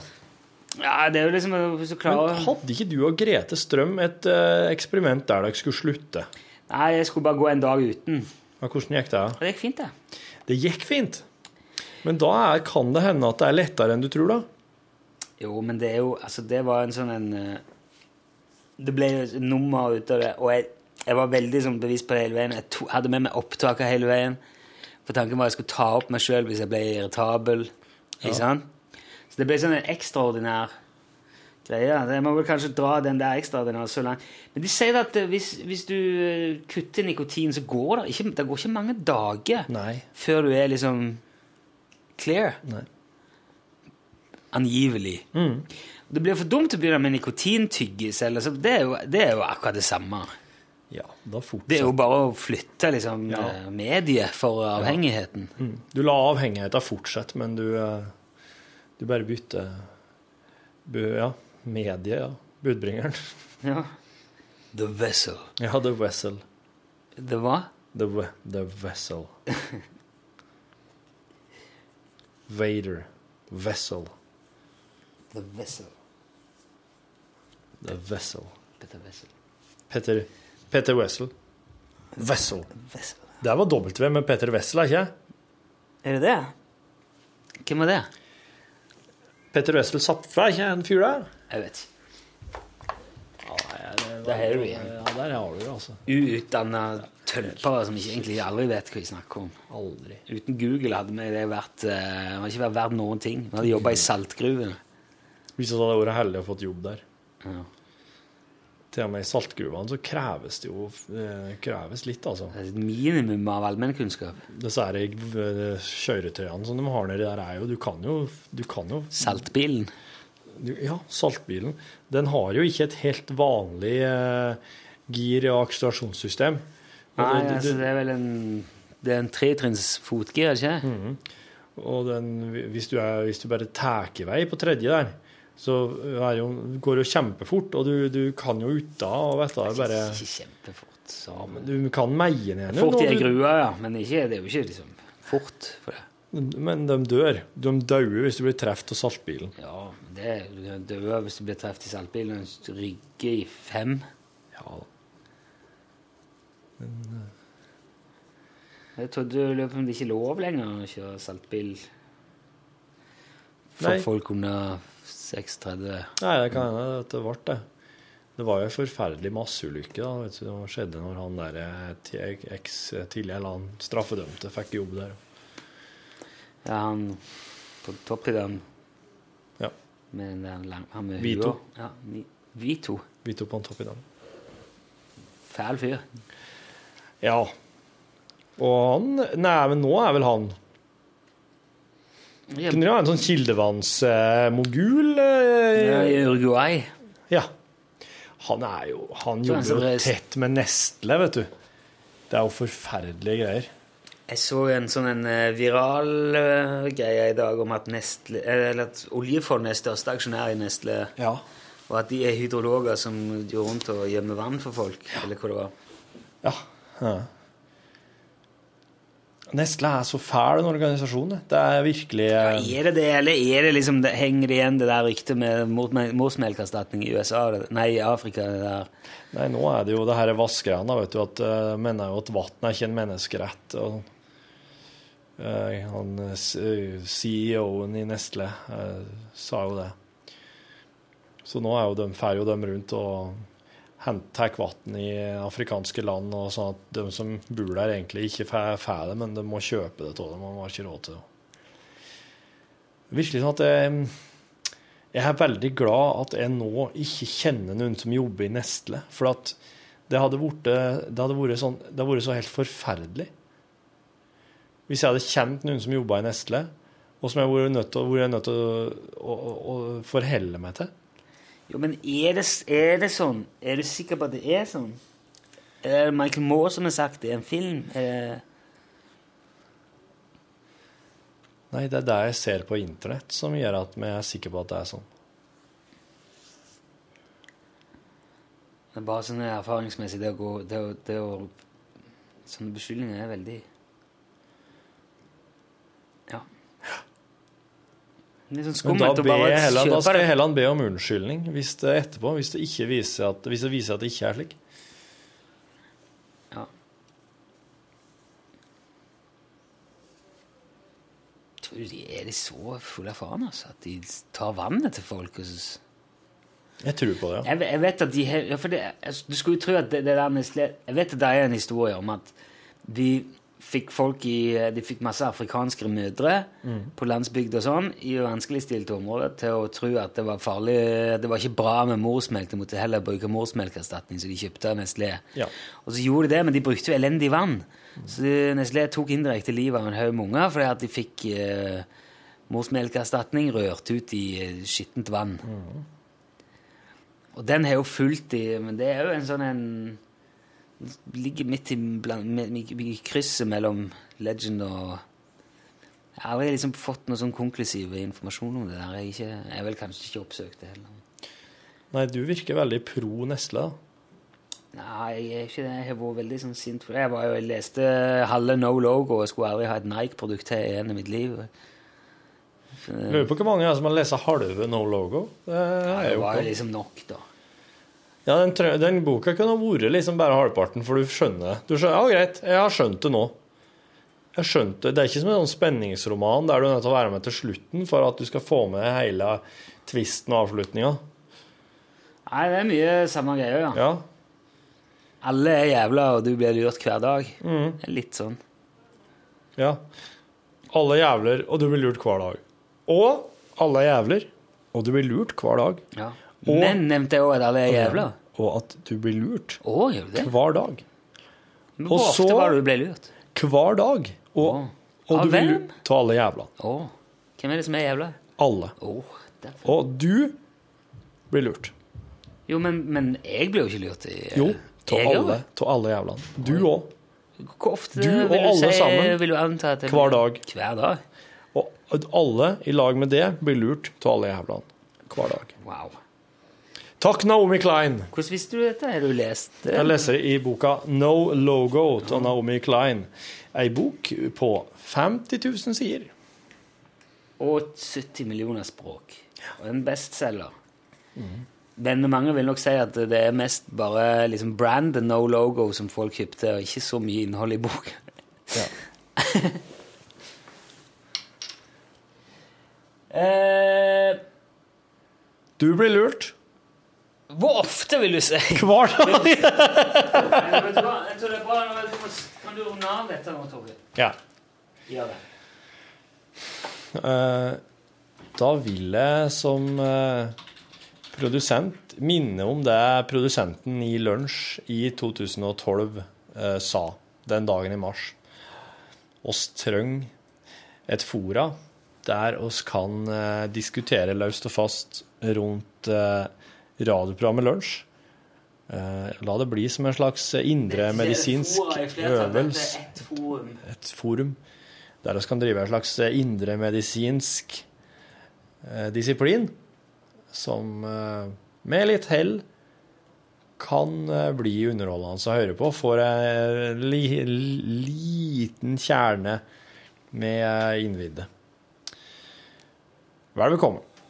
Ja, det er jo liksom Men hadde ikke du og Grete Strøm et eh, eksperiment der dere skulle slutte? Nei, jeg skulle bare gå en dag uten. Ja, hvordan gikk det? Det gikk fint, det. Det gikk fint. Men da er, kan det hende at det er lettere enn du tror, da. Jo, men det er jo Altså, det var en sånn en eh, Det ble jo et nummer ut av det, og jeg, jeg var veldig sånn bevisst på det hele veien. Jeg to, hadde med meg opptaker hele veien. For tanken var at jeg skulle ta opp meg sjøl hvis jeg ble irritabel. Ikke sant? Så det ble sånn en ekstraordinær greie. Jeg må vel kanskje dra den der ekstraordinære så langt. Men de sier at eh, hvis, hvis du eh, kutter nikotin, så går det ikke, det går ikke mange dager Nei. før du er liksom clear. Nei. Angivelig. Det blir for dumt å begynne med nikotintyggis. Eller, så det, er jo, det er jo akkurat det samme. Ja. Det er jo bare å flytte liksom, Ja. eh, mediet for avhengigheten. Du la avhengigheten fortsette, men du, du bare bytter Ja, medie, ja. Budbringeren. Ja. The vessel. Ja, The Vessel. The hva? The, the Vessel. <laughs> Vader. Vessel. The vessel. The Vessel. Petter Vessel. Petter, Petter Wessel. Vessel. Vessel. Det var W med Petter Wessel, er ikke det? Er det det? Hvem var det? Petter Wessel Zapfe, er ikke en fyr der? Jeg vet ikke. det, Der har du igjen. Ja, der har du det, altså. Uutdanna tølpere som ikke egentlig aldri vet hva de snakker om. Aldri. Uten Google hadde vi det vært Det hadde ikke vært verdt noen ting. Vi hadde jobba i saltgruvene. Hvis vi hadde vært heldige og fått jobb der. Ja. Til og med i saltgruvene så kreves det jo eh, kreves litt, altså. Det er et minimum av allmennkunnskap. Disse eh, kjøretøyene som de har nedi der, er jo Du kan jo, du kan jo Saltbilen. du, Ja, saltbilen. Den har jo ikke et helt vanlig eh, gir- og akselerasjonssystem. Nei, Nei, du, altså, det- er vel en Det er en tretrinns fotgir, ikke sant? Og den, hvis, du er, hvis du bare tar vei på tredje der, så er jo, går det jo kjempefort, og du, du kan jo uta og vet du, bare Ikke kjempefort. Så. Du kan meie ned den, Fort i ei grue, ja. Men ikke, det er jo ikke liksom fort for det. Men de dør. De dauer hvis du blir truffet av saltbilen. Ja, men det er- du hvis du blir truffet i saltbilen du rygger i fem. Ja, Jeg trodde du løp om det ikke er lov lenger å kjøre saltbil for Nei. folk under 630. Nei, det kan hende at det ble det. Det var jo en forferdelig masseulykke da, vet du, det skjedde når han der eh, eks tidligere eller han straffedømte fikk jobb der. Ja, han på topp i den Ja. med den lang, han med Vito. hua. Ja, Vi- Vito. Vi på topp i den. Fæl fyr. Ja. Og han Nei, men nå er vel han Kunne du ha en sånn kildevannsmogul? Eh, ja, I Uruguay. ja. Han er jo Han jobber jo tett med Nestle, vet du. Det er jo forferdelige greier. Jeg så en sånn en eh, viral uh, greie i dag om at, Nestle, eh, at oljefondet er største aksjonær i Nestle, Ja. og at de er hydrologer som går rundt og gjemmer vann for folk, eller hva det var. Ja. ja. Nestle er så fæl en organisasjon. det. Er virkelig ja, Er det det, eller er det liksom, det henger igjen det der ryktet med morsmelkerstatning i USA? Nei, i Afrika, det der. Nei, nå er det jo det her vassgreiene, vet du, at uh, mener jo at vann er ikke en menneskerett. og uh, han eh, eh, CEO-en i Nestle uh, sa jo det. Så nå er jo de, fer jo de rundt og hent- tar vann i afrikanske land, og sånn at de som bor der, egentlig ikke får det, men de må kjøpe det av dem. Man har ikke råd til det. Virkelig sånn at jeg, jeg er veldig glad at jeg nå ikke kjenner noen som jobber i Nestle. For at det hadde vært, det hadde vært, sånn, det hadde vært så helt forferdelig. Hvis jeg hadde kjent noen som jobba i Nestle, og som jeg hadde vært nødt til, vært nødt til å, å, å, å forholde meg til. Jo, men er det, er det sånn? Er du sikker på at det er sånn? Er det Michael Moore som har sagt det i en film? Er det Nei, det er det jeg ser på internett som gjør at vi er sikre på at det er sånn. Det er bare sånn erfaringsmessig det å gå det å, det å, Sånne beskyldninger er veldig Ja. Er sånn da, skummelt å skal Helland be om unnskyldning hvis det etterpå, hvis det, ikke viser at, hvis det viser at det ikke er slik. Ja. Tror du de er de så fulle av faen, altså? At de tar vannet til folk? Og så... Jeg tror på det, ja. Jeg, jeg vet at de ja, for det, altså, Du skulle jo tro at det, det der Nestlé Jeg vet at det er en historie om at de fikk folk i De fikk masse afrikanske mødre på landsbygd og sånn i vanskeligstilte områder til å tro at det var farlig Det var ikke bra med morsmelk. De måtte heller bruke morsmelkerstatning, så de kjøpte Nestlé. Ja. Og så gjorde de det, men de brukte jo elendig vann. Så Nestlé tok indirekte livet av en haug med unger fordi at de fikk eh, morsmelkerstatning rørt ut i eh, skittent vann. Og den har jo fulgt i Men det er jo en sånn en Ligger midt i, i, krysset mellom legend og Jeg har aldri liksom fått noe sånn konklusiv informasjon om det der. Jeg, er ikke, jeg har vel kanskje ikke oppsøkt det heller. Nei, du virker veldig pro Nesla. Nei, jeg er ikke det. Jeg har vært veldig sånn sint for det. Jeg, var jeg leste halve No Logo og skulle aldri ha et Nike-produkt til igjen i mitt liv. Lurer på hvor mange er som har lest halve No Logo. Det er det var jo liksom nok, da. Ja, den, den boka kunne ha vært liksom bare halvparten, for du skjønner. Du skjønner, Ja, greit, jeg har skjønt det nå. Jeg har skjønt Det Det er ikke som en sånn spenningsroman der du er nødt til å være med til slutten for at du skal få med hele tvisten og avslutninga. Nei, det er mye samme greier, ja. Ja. Alle er jævla, og du blir lurt hver dag. Mm. Det er litt sånn. ja. Alle jævler, og du blir lurt hver dag. Og alle er jævler, og du blir lurt hver dag. Ja. Og- Men nevnte jeg òg at alle er jævla? Og at du blir lurt det? hver dag. Men Og Hvor ofte så- var det du ble lurt? Hver dag. Og, og du blir lurt av alle jævla. Å, hvem er det som er jævla? Alle. Derfor. Og du blir lurt. Jo, men, men jeg blir jo ikke lurt. I, Jo, av alle, av alle jævlene. Du òg. Hvor ofte Du og vil du alle si, sammen. vil du anta at Hver dag. Hver dag? Og alle i lag med det blir lurt av alle jævlene. Hver dag. Wow. Takk, Naomi Klein. Hvordan visste du dette? Har du lest det? Jeg leser i boka No Logo av Naomi Klein. Ei bok på 50 000 sider. Og 70 millioner språk. Og en bestselger. Men mange vil nok si at det er mest bare liksom brand and no logo som folk kjøpte, og ikke så mye innhold i boka. <laughs> eh, Du blir lurt hvor ofte, vil du si? <laughs> hver dag. Vet du hva? Jeg tror det er bra Kan du runde av dette nå, Torgeir? Ja. Gjør det. Eh, Da vil jeg som eh, produsent minne om det produsenten i Lunsj i 2012 eh, sa den dagen i mars. Oss trenger et fora der oss kan eh, diskutere løst og fast rundt eh, radioprogrammet Lunsj. Eh, la det bli som en slags indre medisinsk øvelse Et forum. et forum der vi kan drive en slags indre medisinsk eh, disiplin som eh, med litt hell kan bli underholdende å høre på. Får en li, liten kjerne med innvidde. Vel bekomme.